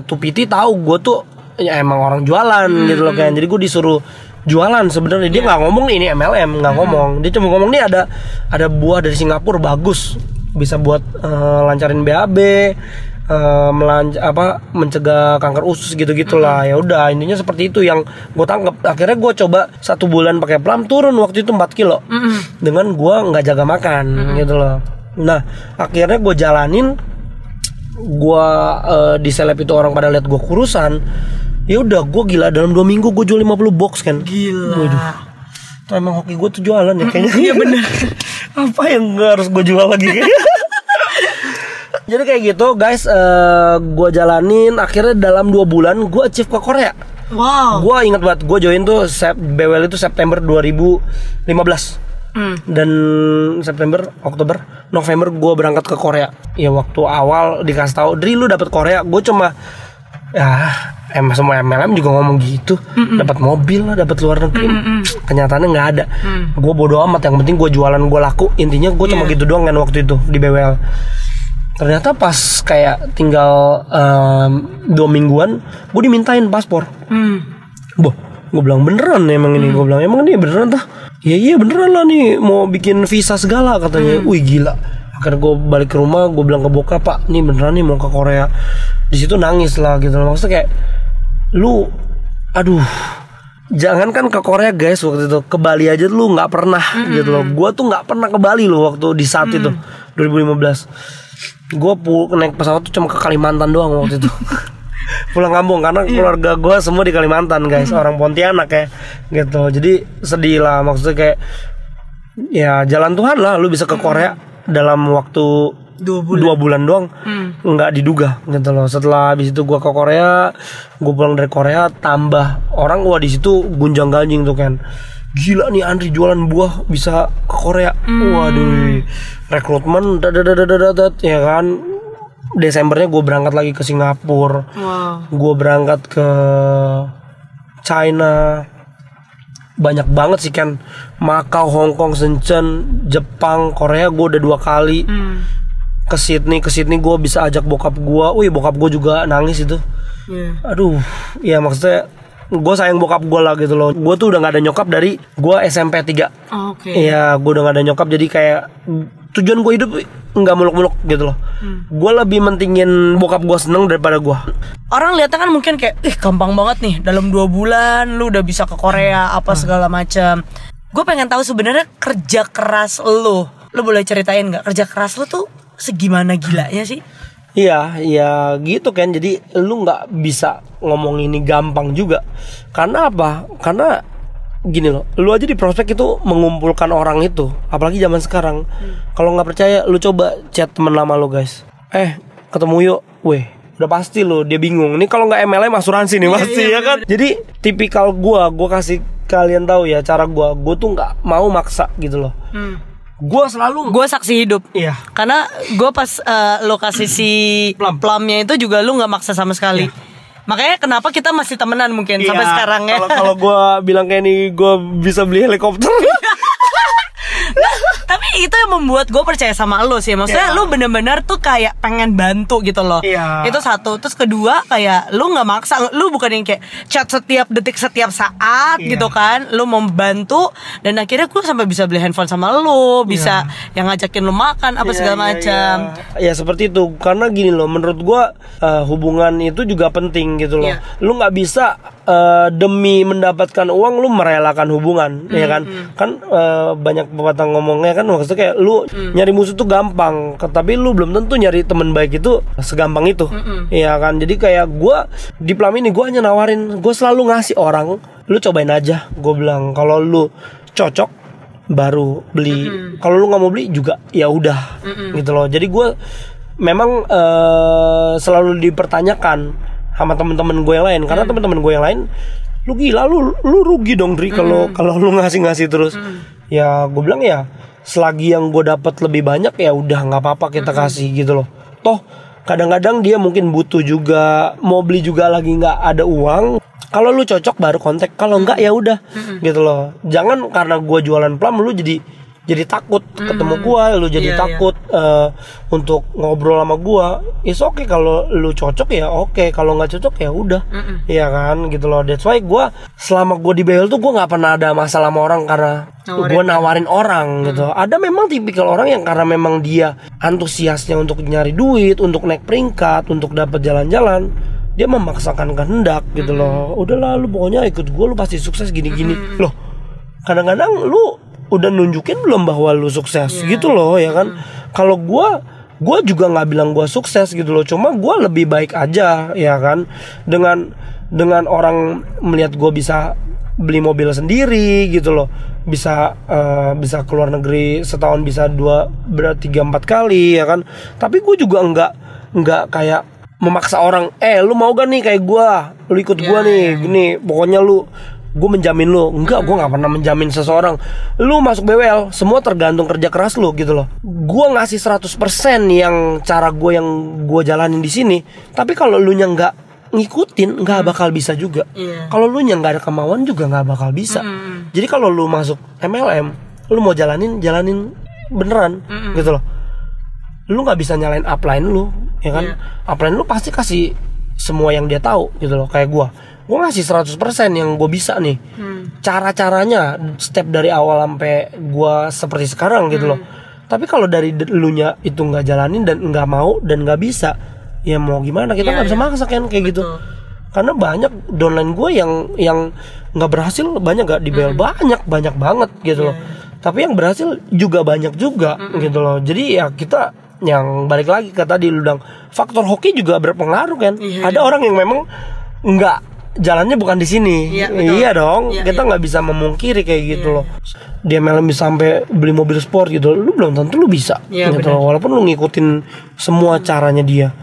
Speaker 2: tuh PT tahu gue tuh ya emang orang jualan gitu loh kan. Jadi gue disuruh jualan sebenarnya. Dia nggak ngomong nih ini MLM nggak ngomong. Dia cuma ngomong nih ada ada buah dari Singapura bagus. Bisa buat eh, lancarin BAB eh, melanc apa mencegah kanker usus gitu gitulah ya udah intinya seperti itu yang gue tangkep. Akhirnya gue coba satu bulan pakai plum turun waktu itu 4 kilo. Dengan gue nggak jaga makan gitu loh. Nah akhirnya gue jalanin. Gue eh, di seleb itu orang pada lihat gue kurusan ya udah gue gila dalam dua minggu gue jual 50 box kan
Speaker 1: Gila.
Speaker 2: Waduh. Tuh emang hoki gue tuh jualan ya kayaknya.
Speaker 1: Iya bener.
Speaker 2: Apa yang gak harus gue jual lagi kayaknya. Jadi kayak gitu guys, eh gue jalanin akhirnya dalam dua bulan gue achieve ke Korea.
Speaker 1: Wow.
Speaker 2: Gue ingat banget, gue join tuh Sep, BWL itu September 2015
Speaker 1: Hmm.
Speaker 2: dan September, Oktober, November gue berangkat ke Korea. Ya waktu awal dikasih tahu, Dri lu dapet Korea, gue cuma ya emang semua MLM juga ngomong gitu, dapat mobil lah, dapat luar negeri. Kenyataannya nggak ada. Gue bodo amat, yang penting gue jualan gue laku. Intinya gue cuma
Speaker 1: Iya.
Speaker 2: gitu doang kan waktu itu di BWL. Ternyata pas kayak tinggal em, dua mingguan, gue dimintain paspor.
Speaker 1: Hmm.
Speaker 2: Boh, gue bilang beneran emang ini. Gue bilang emang ini beneran tah? Iya iya beneran lah nih mau bikin visa segala katanya. Wih gila. Akhirnya gue balik ke rumah, gue bilang ke bokap pak, nih beneran nih mau ke Korea. Di situ nangis lah gitu. Maksudnya kayak lu, aduh. Jangan kan ke Korea guys waktu itu ke Bali aja lu nggak pernah gitu loh. Gue tuh nggak pernah ke Bali loh waktu di saat itu 2015. Gue naik pesawat tuh cuma ke Kalimantan doang waktu itu. pulang kampung karena keluarga gue semua di Kalimantan guys orang Pontianak ya gitu jadi sedih lah maksudnya kayak ya jalan Tuhan lah lu bisa ke Korea dalam waktu
Speaker 1: Dua bulan.
Speaker 2: dua bulan doang. Nggak diduga. Gitu loh setelah habis itu gue ke Korea gue pulang dari Korea tambah. Orang wah di situ gunjang ganjing tuh kan gila nih Andri jualan buah bisa ke Korea. Waduh. Rekrutmen dadadadadadat ya kan? Desembernya gue berangkat lagi ke Singapura.
Speaker 1: Wow.
Speaker 2: gue berangkat ke China. Banyak banget sih kan Makau, Hong Kong, Shenzhen, Jepang, Korea gue udah dua kali.
Speaker 1: Hmm.
Speaker 2: Ke Sydney ke Sydney gue bisa ajak bokap gue wih bokap gue juga nangis itu
Speaker 1: Iya.
Speaker 2: aduh ya maksudnya gue sayang bokap gue lah gitu loh gue tuh udah nggak ada nyokap dari gue SMP 3
Speaker 1: Oh, Oke.
Speaker 2: Iya, gue udah gak ada nyokap jadi kayak tujuan gue hidup nggak muluk-muluk gitu loh. Gue lebih mentingin bokap gue seneng daripada gue.
Speaker 1: Orang lihatnya kan mungkin kayak, ih gampang banget nih dalam dua bulan lu udah bisa ke Korea apa segala macam. Gue pengen tahu sebenarnya kerja keras lu, lu boleh ceritain nggak kerja keras lu tuh segimana gilanya sih?
Speaker 2: Iya, iya gitu kan. Jadi lu nggak bisa ngomong ini gampang juga. Karena apa? Karena gini loh, lu aja di prospek itu mengumpulkan orang itu, apalagi zaman sekarang. Kalau nggak percaya, lu coba chat temen lama lu guys. Eh, ketemu yuk, weh. Udah pasti lo dia bingung. Ini kalau nggak MLM asuransi nih pasti ya kan. Jadi tipikal gua, gua kasih kalian tahu ya cara gua. Gua tuh nggak mau maksa gitu loh. Gua selalu
Speaker 1: Gue saksi hidup.
Speaker 2: Iya.
Speaker 1: Karena gue pas eh, lokasi si
Speaker 2: Plum.
Speaker 1: plumnya itu juga lu nggak maksa sama sekali. Makanya kenapa kita masih temenan mungkin sampai
Speaker 2: Iya,
Speaker 1: sekarang ya.
Speaker 2: Kalau kalau gue bilang kayak ini, gue bisa beli helikopter.
Speaker 1: Tapi itu yang membuat gue percaya sama lo sih. Maksudnya
Speaker 2: Iya.
Speaker 1: lu bener-bener tuh kayak pengen bantu gitu loh.
Speaker 2: Iya.
Speaker 1: Itu satu. Terus kedua kayak lu nggak maksa. Lu bukan yang kayak chat setiap detik setiap saat
Speaker 2: Iya.
Speaker 1: gitu kan. Lu mau bantu dan akhirnya gue sampai bisa beli handphone sama lu, bisa yang ngajakin lu makan apa
Speaker 2: Iya,
Speaker 1: segala
Speaker 2: iya,
Speaker 1: macam.
Speaker 2: iya. Ya seperti itu. Karena gini loh, menurut gue eh, hubungan itu juga penting gitu loh.
Speaker 1: Iya.
Speaker 2: Lu nggak bisa eh, demi mendapatkan uang lu merelakan hubungan, ya kan? Kan eh, banyak pepatah ngomongnya kan maksudnya kayak lu nyari musuh tuh gampang, tapi lu belum tentu nyari teman baik itu segampang itu, ya kan? Jadi kayak gua di Plam ini gua hanya nawarin, gue selalu ngasih orang, lu cobain aja. Gue bilang kalau lu cocok baru beli. Kalau lu nggak mau beli juga ya udah gitu loh. Jadi gue memang eh, selalu dipertanyakan sama temen-temen gue yang lain. Karena temen-temen gue yang lain lu gila lu lu rugi dong Dri kalau kalau lu ngasih-ngasih terus. Ya gue bilang ya selagi yang gue dapat lebih banyak ya udah nggak apa-apa kita kasih gitu loh. Toh kadang-kadang dia mungkin butuh juga mau beli juga lagi nggak ada uang kalau lu cocok baru kontak kalau enggak ya udah gitu loh. Jangan karena gua jualan plum lu jadi jadi takut ketemu gua lu jadi
Speaker 1: Iya, iya.
Speaker 2: takut eh, untuk ngobrol sama gua is oke kalau lu cocok ya oke kalau nggak cocok ya udah. Iya kan gitu loh. That's why gua selama gua di BL tuh gua nggak pernah ada masalah sama orang karena
Speaker 1: Nawarin.
Speaker 2: gua nawarin orang gitu. Ada memang tipikal orang yang karena memang dia antusiasnya untuk nyari duit untuk naik peringkat untuk dapat jalan-jalan dia memaksakan kehendak gitu loh. Udahlah lu pokoknya ikut gue lu pasti sukses gini-gini. Loh kadang-kadang lu udah nunjukin belum bahwa lu sukses gitu loh ya kan? Kalau gua gua juga nggak bilang gua sukses gitu loh cuma gua lebih baik aja ya kan? Dengan dengan orang melihat gua bisa beli mobil sendiri gitu loh. Bisa eh, bisa keluar negeri setahun bisa dua berat tiga empat kali ya kan? Tapi gue juga nggak nggak kayak memaksa orang eh lu mau gak nih kayak gua? Lu ikut gua nih gini pokoknya lu gue menjamin lu. Enggak gue nggak pernah menjamin seseorang. Lu masuk BWL semua tergantung kerja keras lu gitu loh. Gue ngasih 100% yang cara gue yang gue jalanin di sini. Tapi kalau lu nya nggak ngikutin nggak bakal bisa juga.
Speaker 1: Iya.
Speaker 2: kalau lu nya nggak ada kemauan juga nggak bakal bisa. Jadi kalau lu masuk MLM lu mau jalanin jalanin beneran gitu loh. Lu nggak bisa nyalain upline lu ya kan? Upline lu pasti kasih semua yang dia tahu gitu loh kayak gua gua ngasih 100% yang gue bisa nih. Cara-caranya step dari awal sampai gua seperti sekarang gitu loh. Tapi kalau dari de- lu nya itu nggak jalanin dan nggak mau dan nggak bisa ya mau gimana? Kita
Speaker 1: Iya,
Speaker 2: nggak bisa
Speaker 1: iya.
Speaker 2: maksa kan kayak gitu.
Speaker 1: Betul.
Speaker 2: karena banyak downline gue yang yang nggak berhasil banyak gak di BL banyak banyak banget gitu loh. Tapi yang berhasil juga banyak juga gitu loh. Jadi ya kita yang balik lagi ke tadi lu bilang faktor hoki juga berpengaruh kan
Speaker 1: Iya,
Speaker 2: ada orang yang memang nggak jalannya bukan di sini.
Speaker 1: Iya, betul.
Speaker 2: iya dong.
Speaker 1: Iya,
Speaker 2: kita
Speaker 1: iya.
Speaker 2: nggak bisa memungkiri kayak gitu loh. Dia malah bisa sampai beli mobil sport gitu lu belum tentu lu bisa
Speaker 1: Iya,
Speaker 2: gitu loh. Walaupun lu ngikutin semua caranya dia.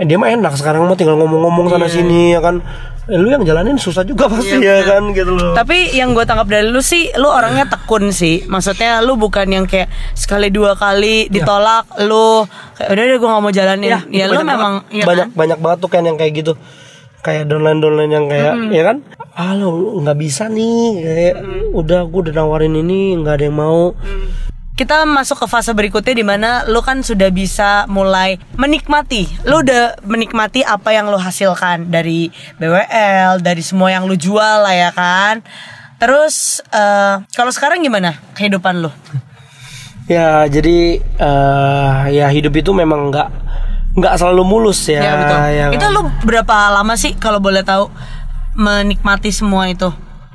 Speaker 2: Eh, dia mah enak sekarang mah tinggal ngomong-ngomong sana sini ya kan. Eh, lu yang jalanin susah juga pasti
Speaker 1: Iya,
Speaker 2: ya kan gitu loh.
Speaker 1: Tapi yang gue tangkap dari lu sih, lu orangnya tekun sih. Maksudnya lu bukan yang kayak sekali dua kali ditolak, lu kayak udah deh gue gak mau jalanin. Ya,
Speaker 2: itu
Speaker 1: lu
Speaker 2: banyak
Speaker 1: memang
Speaker 2: banget.
Speaker 1: iya
Speaker 2: banyak
Speaker 1: kan?
Speaker 2: banyak banget tuh kan yang kayak gitu kayak downline downline yang kayak ya kan ah lo nggak bisa nih kayak udah gue udah nawarin ini nggak ada yang mau
Speaker 1: kita masuk ke fase berikutnya di mana lu kan sudah bisa mulai menikmati. Lu udah menikmati apa yang lu hasilkan dari BWL, dari semua yang lu jual lah ya kan. Terus eh, kalau sekarang gimana kehidupan lu?
Speaker 2: Ya jadi eh, ya hidup itu memang nggak nggak selalu mulus ya.
Speaker 1: Ya, betul.
Speaker 2: ya
Speaker 1: itu
Speaker 2: kan?
Speaker 1: lu berapa lama sih kalau boleh tahu menikmati semua itu?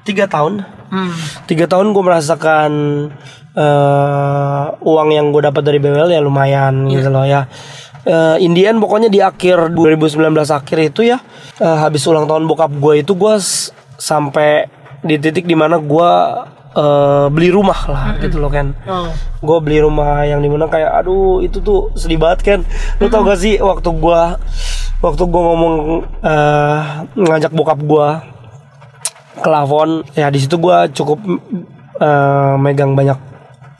Speaker 2: tiga tahun.
Speaker 1: Hmm.
Speaker 2: Tiga tahun gue merasakan eh, uang yang gue dapat dari BWL ya lumayan
Speaker 1: Iya.
Speaker 2: gitu loh ya. Eh, Indian pokoknya di akhir 2019 akhir itu ya eh, habis ulang tahun bokap gue itu gue sampai di titik di mana gue eh, beli rumah lah gitu loh kan.
Speaker 1: Oh.
Speaker 2: gue beli rumah yang di mana kayak aduh itu tuh sedih banget kan lu tau gak sih waktu gue waktu gue ngomong eh, ngajak bokap gue ke Lavon ya di situ gue cukup eh, megang banyak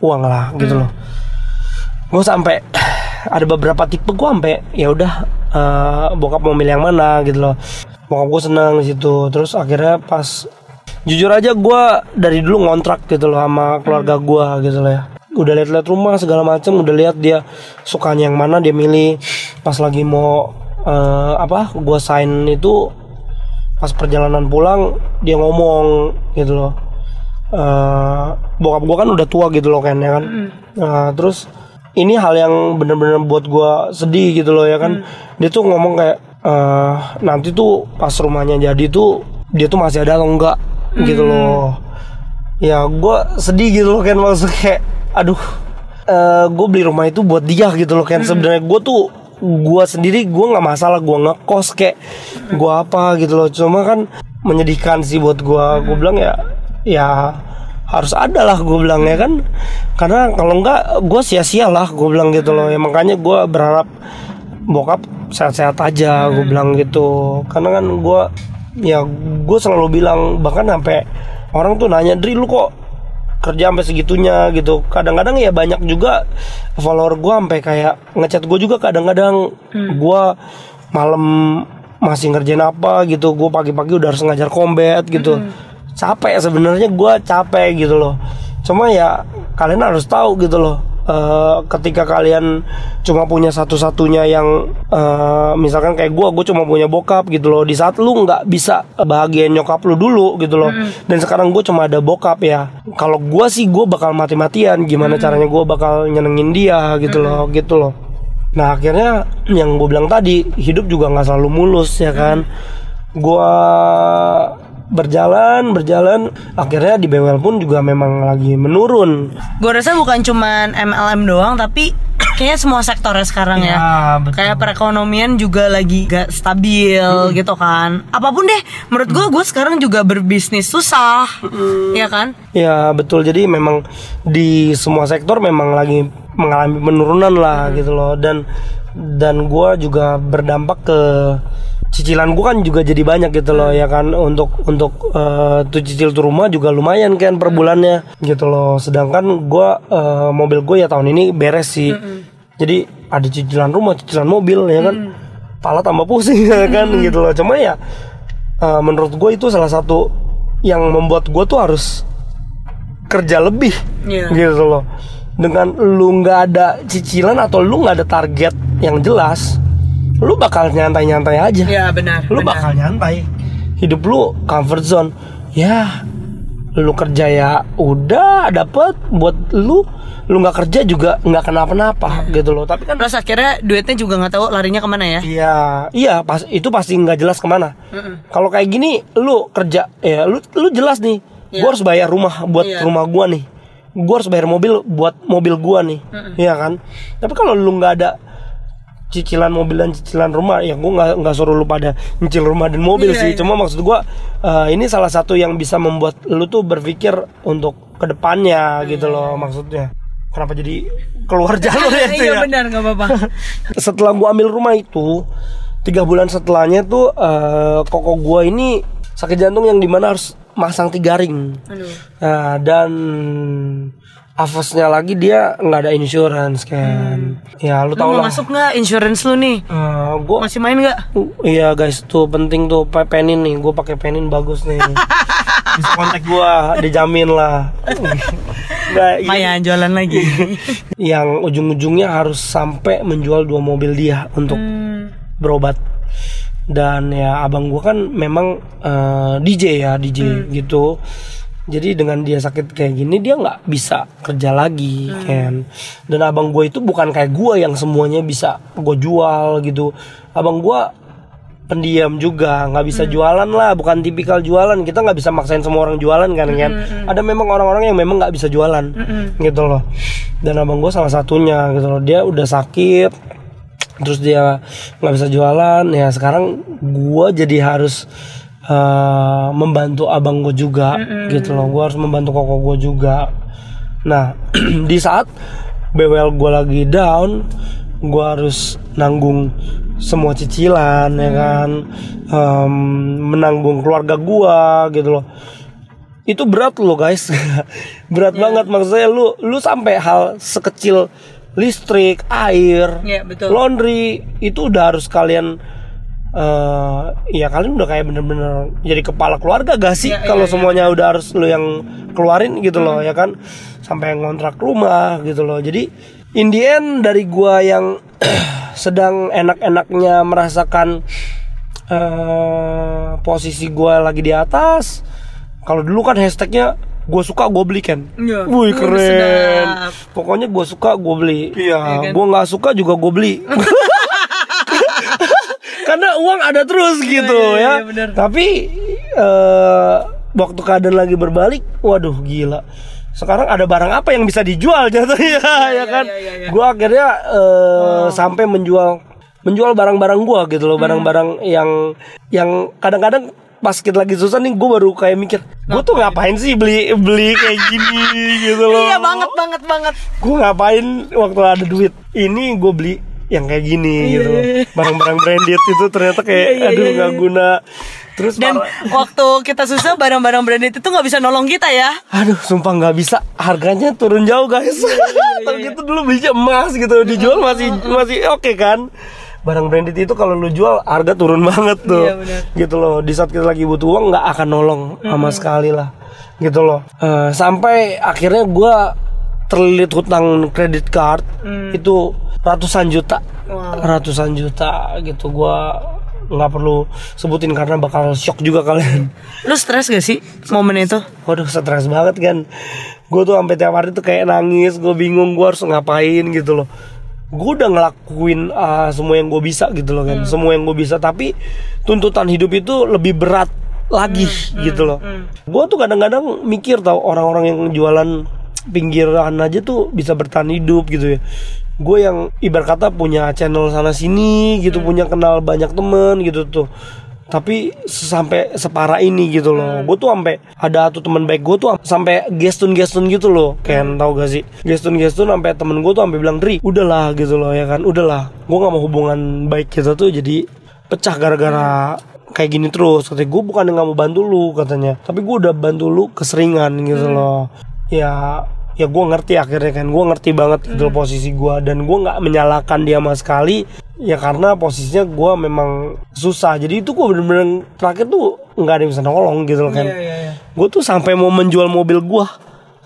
Speaker 2: uang lah gitu loh. Gue sampai ada beberapa tipe gue sampai ya udah eh, bokap mau milih yang mana gitu loh. Bokap gue senang di situ. Terus akhirnya pas jujur aja gue dari dulu ngontrak gitu loh sama keluarga gue gitu loh ya. Udah lihat-lihat rumah segala macem udah lihat dia sukanya yang mana dia milih. Pas lagi mau eh, apa gue sign itu pas perjalanan pulang dia ngomong gitu loh. Eh, bokap gue kan udah tua gitu loh kan ya kan? Nah, terus ini hal yang bener-bener buat gue sedih gitu loh ya kan? Dia tuh ngomong kayak eh, nanti tuh pas rumahnya jadi tuh dia tuh masih ada atau enggak gitu loh. Ya gue sedih gitu loh kan maksudnya kayak aduh gue beli rumah itu buat dia gitu loh kan sebenarnya gue tuh gue sendiri gue nggak masalah gue ngekos kayak gue apa gitu loh. Cuma kan menyedihkan sih buat gue gue bilang ya ya harus ada lah gue bilang ya kan. Karena kalau enggak gue sia-sia lah gue bilang gitu loh. Ya makanya gue berharap bokap sehat-sehat aja gue bilang gitu. Karena kan gue ya gue selalu bilang bahkan sampai orang tuh nanya Dri lu kok kerja sampai segitunya? Gitu. Kadang-kadang ya banyak juga follower gue sampai kayak ngechat gue juga kadang-kadang. Gue malam masih ngerjain apa gitu gue pagi-pagi udah harus ngajar combat gitu. Capek sebenarnya gue capek gitu loh. Cuma ya kalian harus tahu gitu loh eh, ketika kalian cuma punya satu-satunya yang eh, misalkan kayak gue gue cuma punya bokap gitu loh. Di saat lu nggak bisa bahagiain nyokap lu dulu gitu loh. Dan sekarang gue cuma ada bokap ya. Kalau gue sih gue bakal mati-matian. Gimana caranya gue bakal nyenengin dia gitu loh gitu loh. Nah akhirnya yang gue bilang tadi hidup juga nggak selalu mulus ya kan? Gue berjalan berjalan akhirnya di BWL pun juga memang lagi menurun
Speaker 1: Gue rasa bukan cuman MLM doang tapi kayaknya semua sektornya sekarang ya.
Speaker 2: betul.
Speaker 1: Kayak perekonomian juga lagi gak stabil gitu kan. Apa pun deh, menurut gue gue sekarang juga berbisnis susah, ya kan?
Speaker 2: Ya betul jadi memang di semua sektor memang lagi mengalami penurunan lah gitu loh dan dan gua juga berdampak ke cicilan gua kan juga jadi banyak gitu loh ya kan. Untuk untuk eh, tuh cicil tuh rumah juga lumayan kan per bulannya gitu loh. Sedangkan gua eh, mobil gue ya tahun ini beres sih. Jadi ada cicilan rumah cicilan mobil ya kan. Pala tambah pusing ya kan gitu loh. Cuma ya eh, menurut gue itu salah satu yang membuat gue tuh harus kerja lebih
Speaker 1: Iya.
Speaker 2: gitu loh. Dengan lu nggak ada cicilan atau lu nggak ada target yang jelas lu bakal nyantai-nyantai aja
Speaker 1: Ya benar.
Speaker 2: lu bakal nyantai hidup lu comfort zone ya lu kerja ya udah dapet buat lu lu nggak kerja juga nggak kenapa-napa gitu loh tapi kan
Speaker 1: Terus akhirnya duitnya juga nggak tahu larinya ke mana ya?
Speaker 2: Iya, iya pas itu pasti nggak jelas ke mana. Kalau kayak gini, lu kerja, ya lu lu jelas nih. Gua harus bayar rumah buat
Speaker 1: Iya.
Speaker 2: rumah gua nih. Gua harus bayar mobil buat mobil gua nih, Iya kan? Tapi kalau lu nggak ada cicilan mobil dan cicilan rumah, ya gua nggak nggak suruh lu pada nyicil rumah dan mobil
Speaker 1: Iya,
Speaker 2: sih.
Speaker 1: iya.
Speaker 2: Cuma maksud gua eh, ini salah satu yang bisa membuat lu tuh berpikir untuk ke depannya gitu loh maksudnya. Kenapa jadi keluar jalur ya itu
Speaker 1: Iya
Speaker 2: ya?
Speaker 1: benar nggak apa-apa.
Speaker 2: setelah gua ambil rumah itu tiga bulan setelahnya tuh eh, koko gua ini sakit jantung yang di mana harus masang tiga ring
Speaker 1: Aduh.
Speaker 2: Nah, dan Avosnya lagi dia nggak ada insurance kan ya lu
Speaker 1: Lu
Speaker 2: tau lah
Speaker 1: masuk nggak insurance lu nih?
Speaker 2: Eh, gua
Speaker 1: Masih main nggak?
Speaker 2: iya guys tuh penting tuh pe- penin nih gue pakai penin bagus nih bisa kontak gua dijamin lah Nggak.
Speaker 1: Mayan jualan lagi.
Speaker 2: yang ujung-ujungnya harus sampai menjual dua mobil dia untuk
Speaker 1: Hmm.
Speaker 2: berobat dan ya abang gua kan memang eh, DJ ya DJ
Speaker 1: Hmm.
Speaker 2: gitu jadi dengan dia sakit kayak gini dia nggak bisa kerja lagi
Speaker 1: Hmm.
Speaker 2: kan dan abang gue itu bukan kayak gua yang semuanya bisa gue jual gitu. Abang gua pendiam juga nggak bisa jualan lah bukan tipikal jualan. Kita nggak bisa maksain semua orang jualan kan kan ada memang orang-orang yang memang nggak bisa jualan gitu loh. Dan abang gue salah satunya gitu loh. Dia udah sakit terus dia nggak bisa jualan. Ya sekarang gua jadi harus eh, membantu abang gue juga gitu loh. Gua harus membantu koko gue juga. Nah di saat BWL gua lagi down gua harus nanggung semua cicilan ya kan? Em, menanggung keluarga gua gitu loh. Itu berat loh guys. Berat banget. Maksudnya lu lu sampai hal sekecil listrik air
Speaker 1: Iya, betul.
Speaker 2: laundry itu udah harus kalian eh ya kalian udah kayak bener-bener jadi kepala keluarga gak sih
Speaker 1: Iya,
Speaker 2: kalau
Speaker 1: iya.
Speaker 2: semuanya udah harus lu yang keluarin gitu loh ya kan sampai ngontrak rumah gitu loh jadi in the end dari gua yang sedang enak-enaknya merasakan eh posisi gua lagi di atas kalau dulu kan hashtagnya gue suka gue beli kan
Speaker 1: Iya.
Speaker 2: Wih keren
Speaker 1: sedap.
Speaker 2: pokoknya gue suka gue beli
Speaker 1: Iya
Speaker 2: iya
Speaker 1: kan?
Speaker 2: gue nggak suka juga gue beli uang ada terus gitu
Speaker 1: iya,
Speaker 2: ya
Speaker 1: iya, benar.
Speaker 2: tapi eh waktu keadaan lagi berbalik waduh gila sekarang ada barang apa yang bisa dijual jatuhnya ya kan
Speaker 1: iya, iya, iya.
Speaker 2: gue akhirnya eh, sampai menjual menjual barang-barang gue gitu
Speaker 1: Hmm.
Speaker 2: loh barang-barang yang yang kadang-kadang pas kita lagi susah nih gue baru kayak mikir gue tuh ngapain sih beli beli kayak gini gitu loh
Speaker 1: Iya banget banget banget.
Speaker 2: gue ngapain waktu ada duit ini gue beli yang kayak gini gitu loh. barang-barang branded itu ternyata kayak
Speaker 1: Iya, iya,
Speaker 2: aduh
Speaker 1: iya,
Speaker 2: nggak guna. Terus
Speaker 1: Dan waktu kita susah barang-barang branded itu nggak bisa nolong kita ya.
Speaker 2: aduh sumpah nggak bisa. Harganya turun jauh guys.
Speaker 1: Iya,
Speaker 2: tapi itu dulu beli emas gitu. Dijual masih masih oke kan? Barang branded itu kalau lu jual harga turun banget tuh.
Speaker 1: Iya,
Speaker 2: gitu loh. Di saat kita lagi butuh uang nggak akan nolong sama sekali lah. Gitu loh. Eh, sampai akhirnya gua terlilit hutang kredit card itu ratusan juta. Ratusan juta gitu gua nggak perlu sebutin karena bakal shock juga kalian.
Speaker 1: Lu stres gak sih momen itu?
Speaker 2: Waduh stres banget kan Gue tuh sampai tiap hari tuh kayak nangis Gue bingung gue harus ngapain gitu loh. Gue udah ngelakuin ah, semua yang gue bisa gitu loh kan Semua yang gue bisa Tapi tuntutan hidup itu lebih berat lagi gitu loh. Gue tuh kadang-kadang mikir tau Orang-orang yang jualan pinggiran aja tuh bisa bertahan hidup gitu ya. Gue yang ibarat kata punya channel sana sini gitu punya kenal banyak temen gitu tuh. Tapi sampai separah ini gitu loh. Gue tuh sampai ada tuh teman baik gue tuh sampai gestun gestun gitu loh. Ken tau gak sih? Gestun gestun sampai temen gue tuh sampai bilang Dri udahlah gitu loh ya kan? Udahlah gue nggak mau hubungan baik kita tuh jadi pecah gara-gara kayak gini terus. Katanya gue bukan nggak mau bantu lu katanya. Tapi gue udah bantu lu keseringan gitu loh. Ya ya gue ngerti akhirnya kan. Gue ngerti banget gitu loh posisi gue dan gue nggak menyalahkan dia sama sekali. Ya karena posisinya gue memang susah. Jadi itu gue bener-bener terakhir tuh nggak ada yang bisa nolong gitu loh kan.
Speaker 1: Iya.
Speaker 2: gue tuh sampai mau menjual mobil gue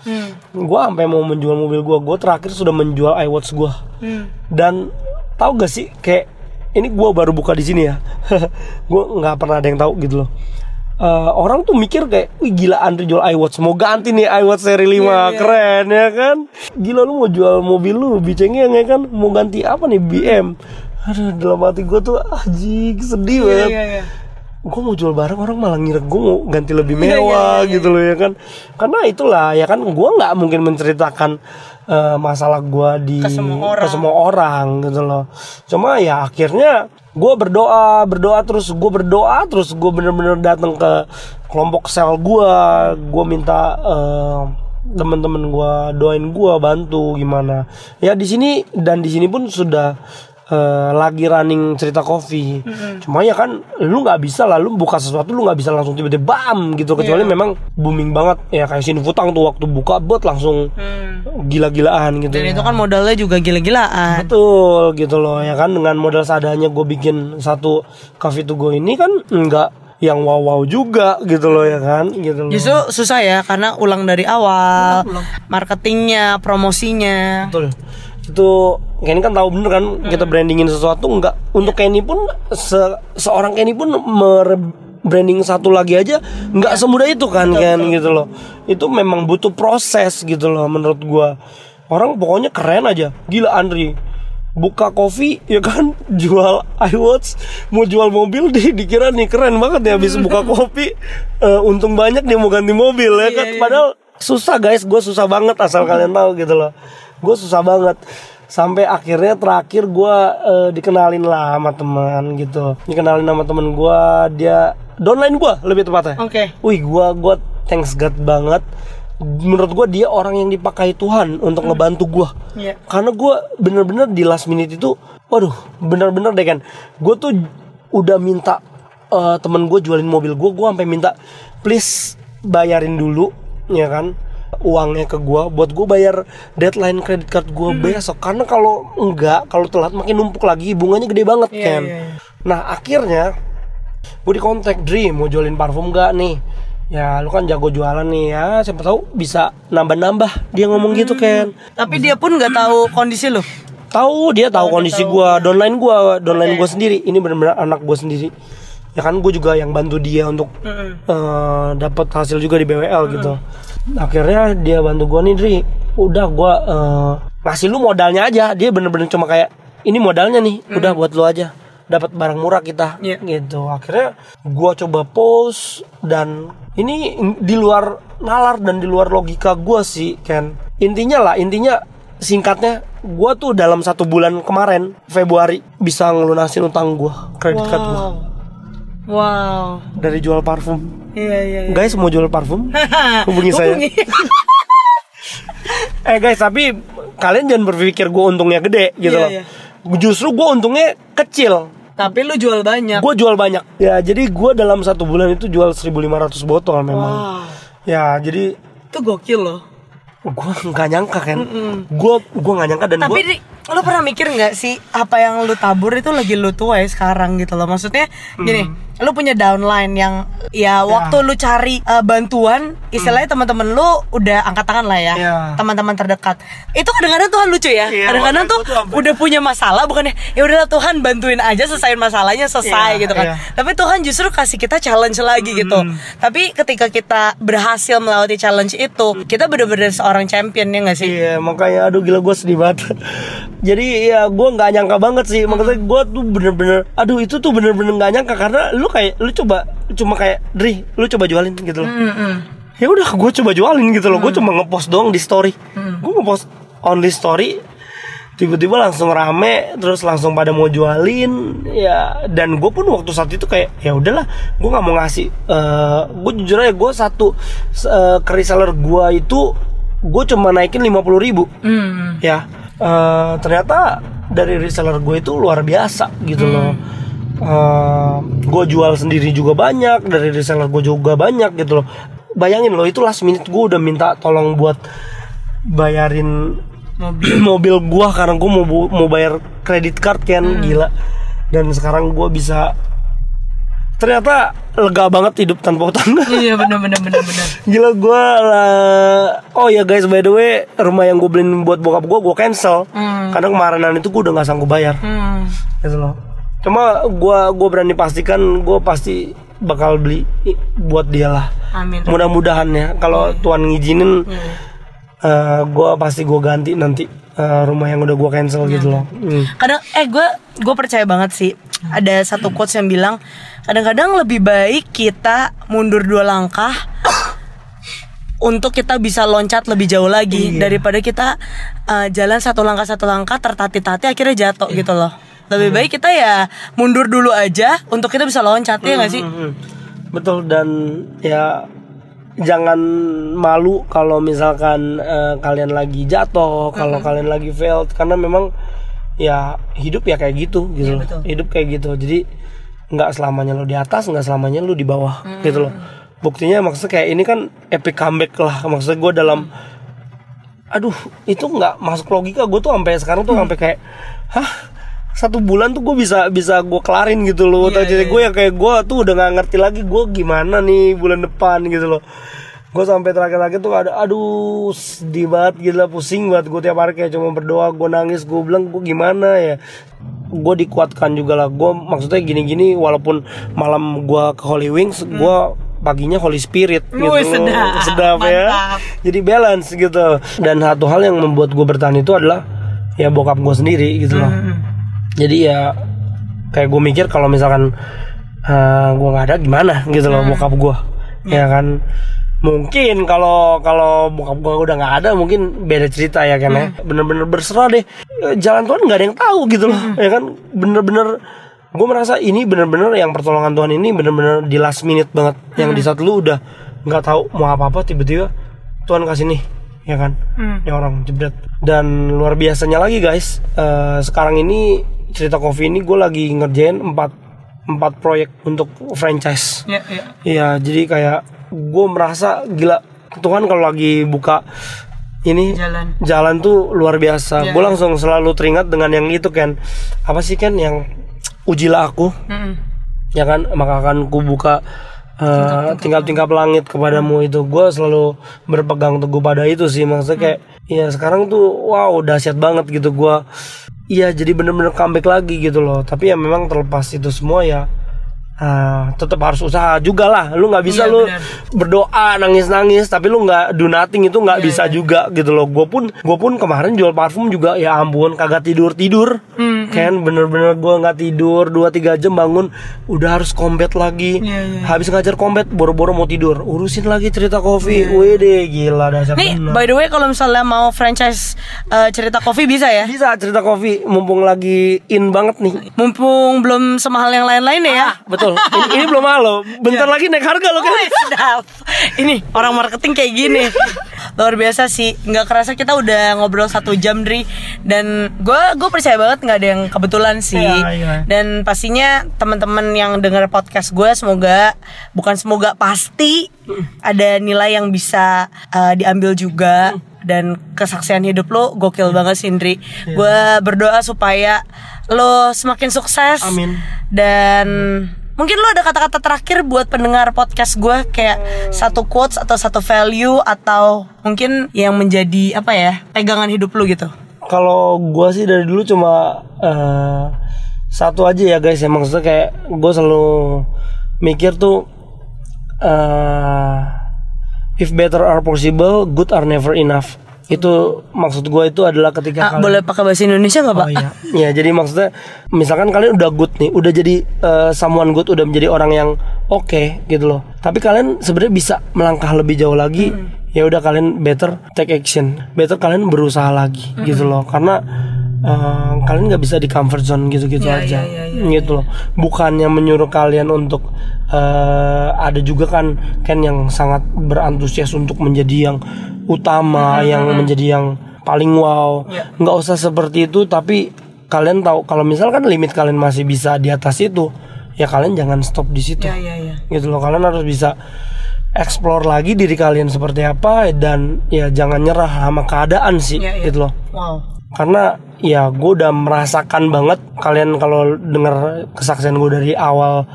Speaker 1: Hmm.
Speaker 2: gue sampai mau menjual mobil gue gue terakhir sudah menjual iWatch gue
Speaker 1: Hmm.
Speaker 2: dan tahu gak sih kayak ini gue baru buka di sini ya. Gue nggak pernah ada yang tahu gitu loh Eh, orang tuh mikir kayak wih gila Andri jual iWatch. Mau ganti nih iWatch seri 5
Speaker 1: Iya,
Speaker 2: keren ya kan? Gila lu mau jual mobil lu bicengeng ya kan? Mau ganti apa nih BM aduh dalam hati gue tuh anjing sedih banget.
Speaker 1: Iya, iya.
Speaker 2: gue mau jual barang orang malah ngira gue mau ganti lebih
Speaker 1: Iya, iya,
Speaker 2: mewah
Speaker 1: iya,
Speaker 2: gitu loh ya kan? Karena itulah ya kan gue nggak mungkin menceritakan eh, masalah gue di
Speaker 1: Ke semua orang.
Speaker 2: semua orang gitu loh. Cuma ya akhirnya gue berdoa berdoa terus gue berdoa terus gue bener-bener datang ke kelompok sel gue gue minta eh, temen-temen gue doain gue bantu gimana. Ya di sini dan di sini pun sudah eh, lagi running cerita kopi cuma ya kan lu nggak bisa lah lu buka sesuatu lu nggak bisa langsung tiba-tiba bam gitu kecuali
Speaker 1: Iya.
Speaker 2: memang booming banget ya kayak sini futang tuh waktu buka bot langsung gila-gilaan gitu.
Speaker 1: Dan
Speaker 2: ya.
Speaker 1: itu kan modalnya juga gila-gilaan.
Speaker 2: Betul gitu loh ya kan dengan modal seadanya gue bikin satu cafe to go ini kan nggak yang wow wow juga gitu loh ya kan gitu loh
Speaker 1: Justru susah ya karena ulang dari awal, marketingnya, promosinya.
Speaker 2: betul itu Kenny kan tahu bener kan kita brandingin sesuatu nggak untuk Kenny pun se- seorang Kenny pun branding satu lagi aja nggak semudah itu kan kan gitu loh. Itu memang butuh proses gitu loh menurut gua. Orang pokoknya keren aja. Gila Andri. Buka kopi ya kan jual iWatch mau jual mobil di dikira nih keren banget ya habis buka kopi. Eh, untung banyak dia mau ganti mobil ya kan. padahal susah guys. Gue susah banget asal kalian tahu gitu loh gue susah banget. Sampai akhirnya terakhir gue dikenalin lah sama teman gitu. Dikenalin sama temen gue dia downline gue lebih tepatnya.
Speaker 1: Oke.
Speaker 2: wih gue gue thanks God banget. Menurut gue dia orang yang dipakai Tuhan untuk ngebantu gue
Speaker 1: Iya.
Speaker 2: karena gue bener-bener di last minute itu waduh bener-bener deh kan gue tuh udah minta eh, temen gue jualin mobil gue gue sampai minta please bayarin dulu ya kan uangnya ke gue buat gue bayar deadline kredit card gue besok. Karena kalau enggak kalau telat makin numpuk lagi bunganya gede banget
Speaker 1: Iya,
Speaker 2: kan
Speaker 1: iya, iya.
Speaker 2: nah akhirnya gue di kontak Dri mau jualin parfum gak nih? Ya lu kan jago jualan nih ya. Siapa tahu bisa nambah-nambah dia ngomong gitu kan
Speaker 1: Tapi dia pun nggak tahu kondisi lu.
Speaker 2: tahu dia tahu kondisi gua downline gua downline gua sendiri. Ini benar-benar anak gua sendiri ya kan gue juga yang bantu dia untuk eh, dapat hasil juga di BWL gitu. Akhirnya dia bantu gua nih Dri. Udah gua eh, ngasih lu modalnya aja. Dia bener-bener cuma kayak ini modalnya nih udah buat lu aja. Dapat barang murah kita.
Speaker 1: Iya.
Speaker 2: gitu. Akhirnya gua coba post dan ini di luar nalar dan di luar logika gua sih Ken. Intinya lah intinya singkatnya gua tuh dalam satu bulan kemarin Februari bisa ngelunasin utang gua. Kredit card gua
Speaker 1: Wow.
Speaker 2: dari jual parfum
Speaker 1: Iya iya. iya.
Speaker 2: guys mau jual parfum hubungi saya
Speaker 1: Hubungi.
Speaker 2: eh guys tapi kalian jangan berpikir gua untungnya gede gitu
Speaker 1: Iya,
Speaker 2: loh
Speaker 1: iya.
Speaker 2: justru gua untungnya kecil
Speaker 1: Tapi lu jual banyak.
Speaker 2: gue jual banyak ya jadi gue dalam satu bulan itu jual 1500 botol memang
Speaker 1: Wow.
Speaker 2: ya jadi
Speaker 1: Itu gokil loh.
Speaker 2: gue nggak nyangka kan gue gue nggak nyangka dan
Speaker 1: Tapi
Speaker 2: gue
Speaker 1: Di, lu pernah mikir nggak sih apa yang lu tabur itu lagi lu tuai sekarang gitu loh? Maksudnya gini, lu punya downline yang ya waktu lu cari uh, bantuan, istilahnya teman-teman lu udah angkat tangan lah ya,
Speaker 2: Iya.
Speaker 1: teman-teman terdekat. Itu kadang-kadang Tuhan lucu ya.
Speaker 2: Iya,
Speaker 1: kadang-kadang tuh udah punya masalah bukannya ya udahlah Tuhan bantuin aja selesaiin masalahnya selesai
Speaker 2: Iya,
Speaker 1: gitu kan.
Speaker 2: iya.
Speaker 1: Tapi Tuhan justru kasih kita challenge lagi gitu. Tapi ketika kita berhasil melewati challenge itu, kita bener-bener seorang champion ya nggak sih?
Speaker 2: Iya makanya aduh gila gue sedih banget Jadi ya gue nggak nyangka banget sih. Maksudnya gue tuh bener-bener Aduh itu tuh bener-bener nggak nyangka. Karena lu kayak Lu coba Cuma kayak Dri Lu coba jualin gitu loh. Ya udah gue coba jualin gitu loh. Gue cuma ngepost doang di story. Gue ngepost only story tiba-tiba langsung rame terus langsung pada mau jualin. Ya dan gue pun waktu saat itu kayak ya udahlah gue nggak mau ngasih eh gue jujur aja gue satu uh, reseller gue itu gue cuma naikin 50.000 ribu.
Speaker 1: Hmm.
Speaker 2: ya eh, ternyata dari reseller gue itu luar biasa gitu loh. Gue jual sendiri juga banyak dari reseller gue juga banyak gitu loh. Bayangin loh itu last minute gue udah minta tolong buat bayarin mobil. mobil gue karena gue mau mau bayar kredit card kan gila. Dan sekarang gue bisa ternyata lega banget hidup tanpa utang
Speaker 1: Iya bener bener bener bener.
Speaker 2: Gila gue lah Oh ya guys by the way Rumah yang gue beliin buat bokap gue Gue cancel. Karena kemarinan itu gue udah gak sanggup bayar.
Speaker 1: Hmm.
Speaker 2: Gitu loh. Cuma gue gua berani pastikan Gue pasti bakal beli Buat dia lah.
Speaker 1: Amin.
Speaker 2: Mudah-mudahan ya. Kalau Tuhan ngizinin eh Gue pasti gue ganti nanti eh, Rumah yang udah gue cancel gitu loh Hmm.
Speaker 1: Kadang eh gue gue percaya banget sih ada satu quotes yang bilang kadang-kadang lebih baik kita mundur dua langkah untuk kita bisa loncat lebih jauh lagi daripada kita uh, jalan satu langkah satu langkah tertati-tati akhirnya jatuh gitu loh. Lebih baik kita ya mundur dulu aja untuk kita bisa loncat ya nggak sih?
Speaker 2: Hmm, betul dan ya jangan malu kalau misalkan eh, kalian lagi jatuh, kalau kalian lagi failed karena memang ya hidup ya kayak gitu gitu loh.
Speaker 1: betul.
Speaker 2: Hidup kayak gitu. Jadi nggak selamanya lo di atas, nggak selamanya lo di bawah gitu loh. Buktinya maksudnya kayak ini kan epic comeback lah. Maksudnya gue dalam aduh itu nggak masuk logika gue tuh sampai sekarang tuh sampai kayak hah satu bulan tuh gue bisa bisa gue kelarin gitu loh.
Speaker 1: Iya,
Speaker 2: yeah,
Speaker 1: iya,
Speaker 2: gue yang kayak gue tuh udah nggak ngerti lagi gue gimana nih bulan depan gitu loh. Gue sampai terakhir-terakhir tuh ada aduh sedih banget gila pusing banget gue tiap hari kayak cuma berdoa gue nangis gue bilang gue gimana ya? Gue dikuatkan juga lah. Gue maksudnya gini-gini walaupun malam gue ke Holy Wings gue paginya Holy Spirit gitu
Speaker 1: Hmm. Wih,
Speaker 2: loh.
Speaker 1: sedap.
Speaker 2: sedap ya. Jadi balance gitu. Dan satu hal yang membuat gue bertahan itu adalah ya bokap gue sendiri gitu loh.
Speaker 1: Hmm.
Speaker 2: Jadi ya kayak gue mikir kalau misalkan uh, gue nggak ada gimana gitu loh
Speaker 1: Hmm.
Speaker 2: bokap gue ya kan mungkin kalau kalau bokap gue udah nggak ada mungkin beda cerita ya kan ya
Speaker 1: Hmm.
Speaker 2: bener-bener berserah deh Eh, jalan Tuhan nggak ada yang tahu gitu loh
Speaker 1: Hmm.
Speaker 2: ya kan bener-bener gue merasa ini bener-bener yang pertolongan Tuhan ini bener-bener di last minute banget yang
Speaker 1: Hmm.
Speaker 2: di saat lu udah nggak tahu mau apa-apa tiba-tiba Tuhan kasih nih ya kan
Speaker 1: Hmm.
Speaker 2: ini orang jebret dan luar biasanya lagi guys eh, sekarang ini cerita kopi ini gue lagi ngerjain empat empat proyek untuk franchise.
Speaker 1: Ya, ya.
Speaker 2: Iya jadi kayak gue merasa gila. Tuhan kalau lagi buka ini
Speaker 1: Jalan.
Speaker 2: jalan tuh luar biasa.
Speaker 1: Iya,
Speaker 2: gue langsung selalu teringat dengan yang itu kan apa sih kan yang ujilah aku?
Speaker 1: Mm-mm.
Speaker 2: ya kan? Maka akan ku buka uh, tingkap-tingkap langit. kepadamu itu. Gue selalu berpegang teguh pada itu sih. Maksudnya kayak ya sekarang tuh wow dahsyat banget gitu gue iya jadi bener-bener comeback lagi gitu loh. Tapi ya memang terlepas itu semua ya ah, tetap harus usaha juga lah. Lu nggak bisa
Speaker 1: Iya,
Speaker 2: lu
Speaker 1: benar.
Speaker 2: berdoa nangis-nangis tapi lu nggak do nothing itu
Speaker 1: Iya,
Speaker 2: nggak bisa juga gitu loh. Gue pun gue pun kemarin jual parfum juga ya ampun kagak tidur tidur
Speaker 1: Hmm,
Speaker 2: kan bener-bener gue nggak tidur 2-3 jam bangun udah harus combat lagi
Speaker 1: Iya, iya.
Speaker 2: habis ngajar combat boro-boro mau tidur urusin lagi cerita kopi wede gila dasar
Speaker 1: Nih,
Speaker 2: bener.
Speaker 1: by the way kalau misalnya mau franchise eh, cerita kopi bisa ya?
Speaker 2: bisa cerita kopi mumpung lagi in banget nih
Speaker 1: Mumpung belum semahal yang lain-lain ya.
Speaker 2: betul ini, ini belum halo bentar lagi naik harga loh kan.
Speaker 1: Ini orang marketing kayak gini. Luar biasa sih. Nggak kerasa kita udah ngobrol satu jam Dri. Dan gue gue percaya banget nggak ada yang kebetulan sih.
Speaker 2: Iya, iya.
Speaker 1: Dan pastinya teman-teman yang dengar podcast gue semoga bukan semoga pasti ada nilai yang bisa uh, diambil juga. Dan kesaksian hidup lo gokil banget sih Indri. Gue berdoa supaya lo semakin sukses.
Speaker 2: Amin.
Speaker 1: Dan mungkin lo ada kata-kata terakhir buat pendengar podcast gue kayak satu quotes atau satu value atau mungkin yang menjadi apa ya pegangan hidup lo gitu.
Speaker 2: Kalau gue sih dari dulu cuma eh, satu aja ya guys ya maksudnya kayak gue selalu mikir tuh eh, if better are possible good are never enough itu maksud gue itu adalah ketika
Speaker 1: Ah,
Speaker 2: kalian-
Speaker 1: boleh pakai bahasa Indonesia nggak pak?
Speaker 2: Oh iya. Ya, jadi maksudnya misalkan kalian udah good nih, udah jadi eh, someone good, udah menjadi orang yang oke gitu loh. Tapi kalian sebenarnya bisa melangkah lebih jauh lagi. Ya udah kalian better take action. Better kalian berusaha lagi gitu loh. Karena eh, kalian nggak bisa di comfort zone gitu-gitu
Speaker 1: Ya,
Speaker 2: aja.
Speaker 1: ya, ya,
Speaker 2: gitu loh. Bukannya menyuruh kalian untuk eh, ada juga kan kan yang sangat berantusias untuk menjadi yang utama, yang menjadi yang paling wow.
Speaker 1: Ya.
Speaker 2: Nggak usah seperti itu, tapi kalian tahu kalau misalkan limit kalian masih bisa di atas itu, ya kalian jangan stop di situ.
Speaker 1: Ya ya ya.
Speaker 2: Gitu loh, kalian harus bisa explore lagi diri kalian seperti apa dan ya jangan nyerah sama keadaan sih,
Speaker 1: Ya, ya.
Speaker 2: gitu loh.
Speaker 1: Wow.
Speaker 2: Karena ya gue udah merasakan banget kalian kalau denger kesaksian gue dari awal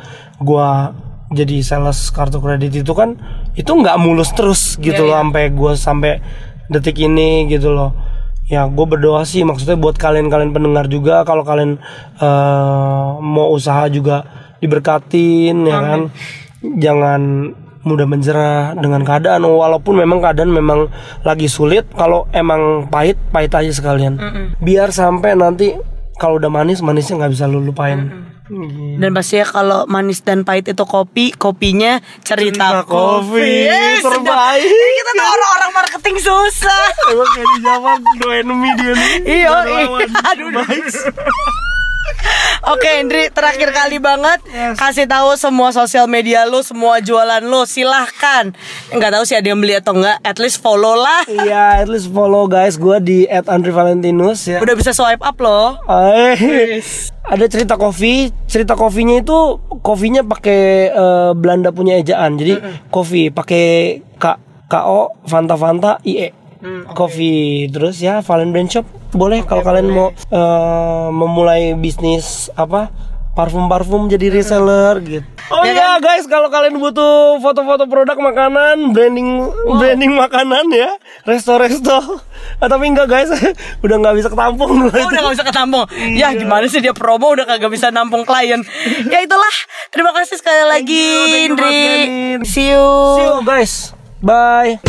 Speaker 2: gue jadi sales kartu kredit itu kan itu nggak mulus terus gitu
Speaker 1: Iya,
Speaker 2: loh
Speaker 1: iya.
Speaker 2: sampai gue sampai detik ini gitu loh ya gue berdoa sih maksudnya buat kalian kalian pendengar juga kalau kalian eh, mau usaha juga diberkatin ya kan jangan mudah menjerah dengan keadaan walaupun memang keadaan memang lagi sulit kalau emang pahit pahit aja sekalian biar sampai nanti kalau udah manis manisnya nggak bisa lu lupain Iya.
Speaker 1: Dan pasti ya kalau manis dan pahit itu kopi, kopinya cerita,
Speaker 2: Cerita kopi.
Speaker 1: Eh, sedap.
Speaker 2: Terbaik.
Speaker 1: Kita tuh orang-orang marketing susah.
Speaker 2: emang kayak di zaman no enemy dia nih
Speaker 1: Iya, iya. Aduh, Oke, Indri, terakhir kali banget kasih tahu semua sosial media lu, semua jualan lu, silahkan. Nggak tahu sih ada yang beli atau enggak, at least follow lah.
Speaker 2: Iya, at least follow guys gue di @andrivalentinus ya.
Speaker 1: Udah bisa swipe up loh.
Speaker 2: Eh, ada cerita kopi, cerita kopinya itu kopinya pakai eh, Belanda punya ejaan. Jadi kopi pakai K K O Fanta Fanta IE. Coffee terus ya Valen Brand Shop boleh kalau kalian mau eh, memulai bisnis apa parfum-parfum jadi reseller gitu. Oh
Speaker 1: Ya
Speaker 2: iya guys, kalau kalian butuh foto-foto produk makanan, branding branding makanan ya, resto-resto. Ah, tapi enggak guys, udah nggak bisa ketampung.
Speaker 1: Oh, udah gak bisa ketampung Ya gimana sih dia promo udah kagak bisa nampung klien Ya itulah Terima kasih sekali lagi
Speaker 2: you, thank you
Speaker 1: Indri. See you
Speaker 2: See you guys. Bye.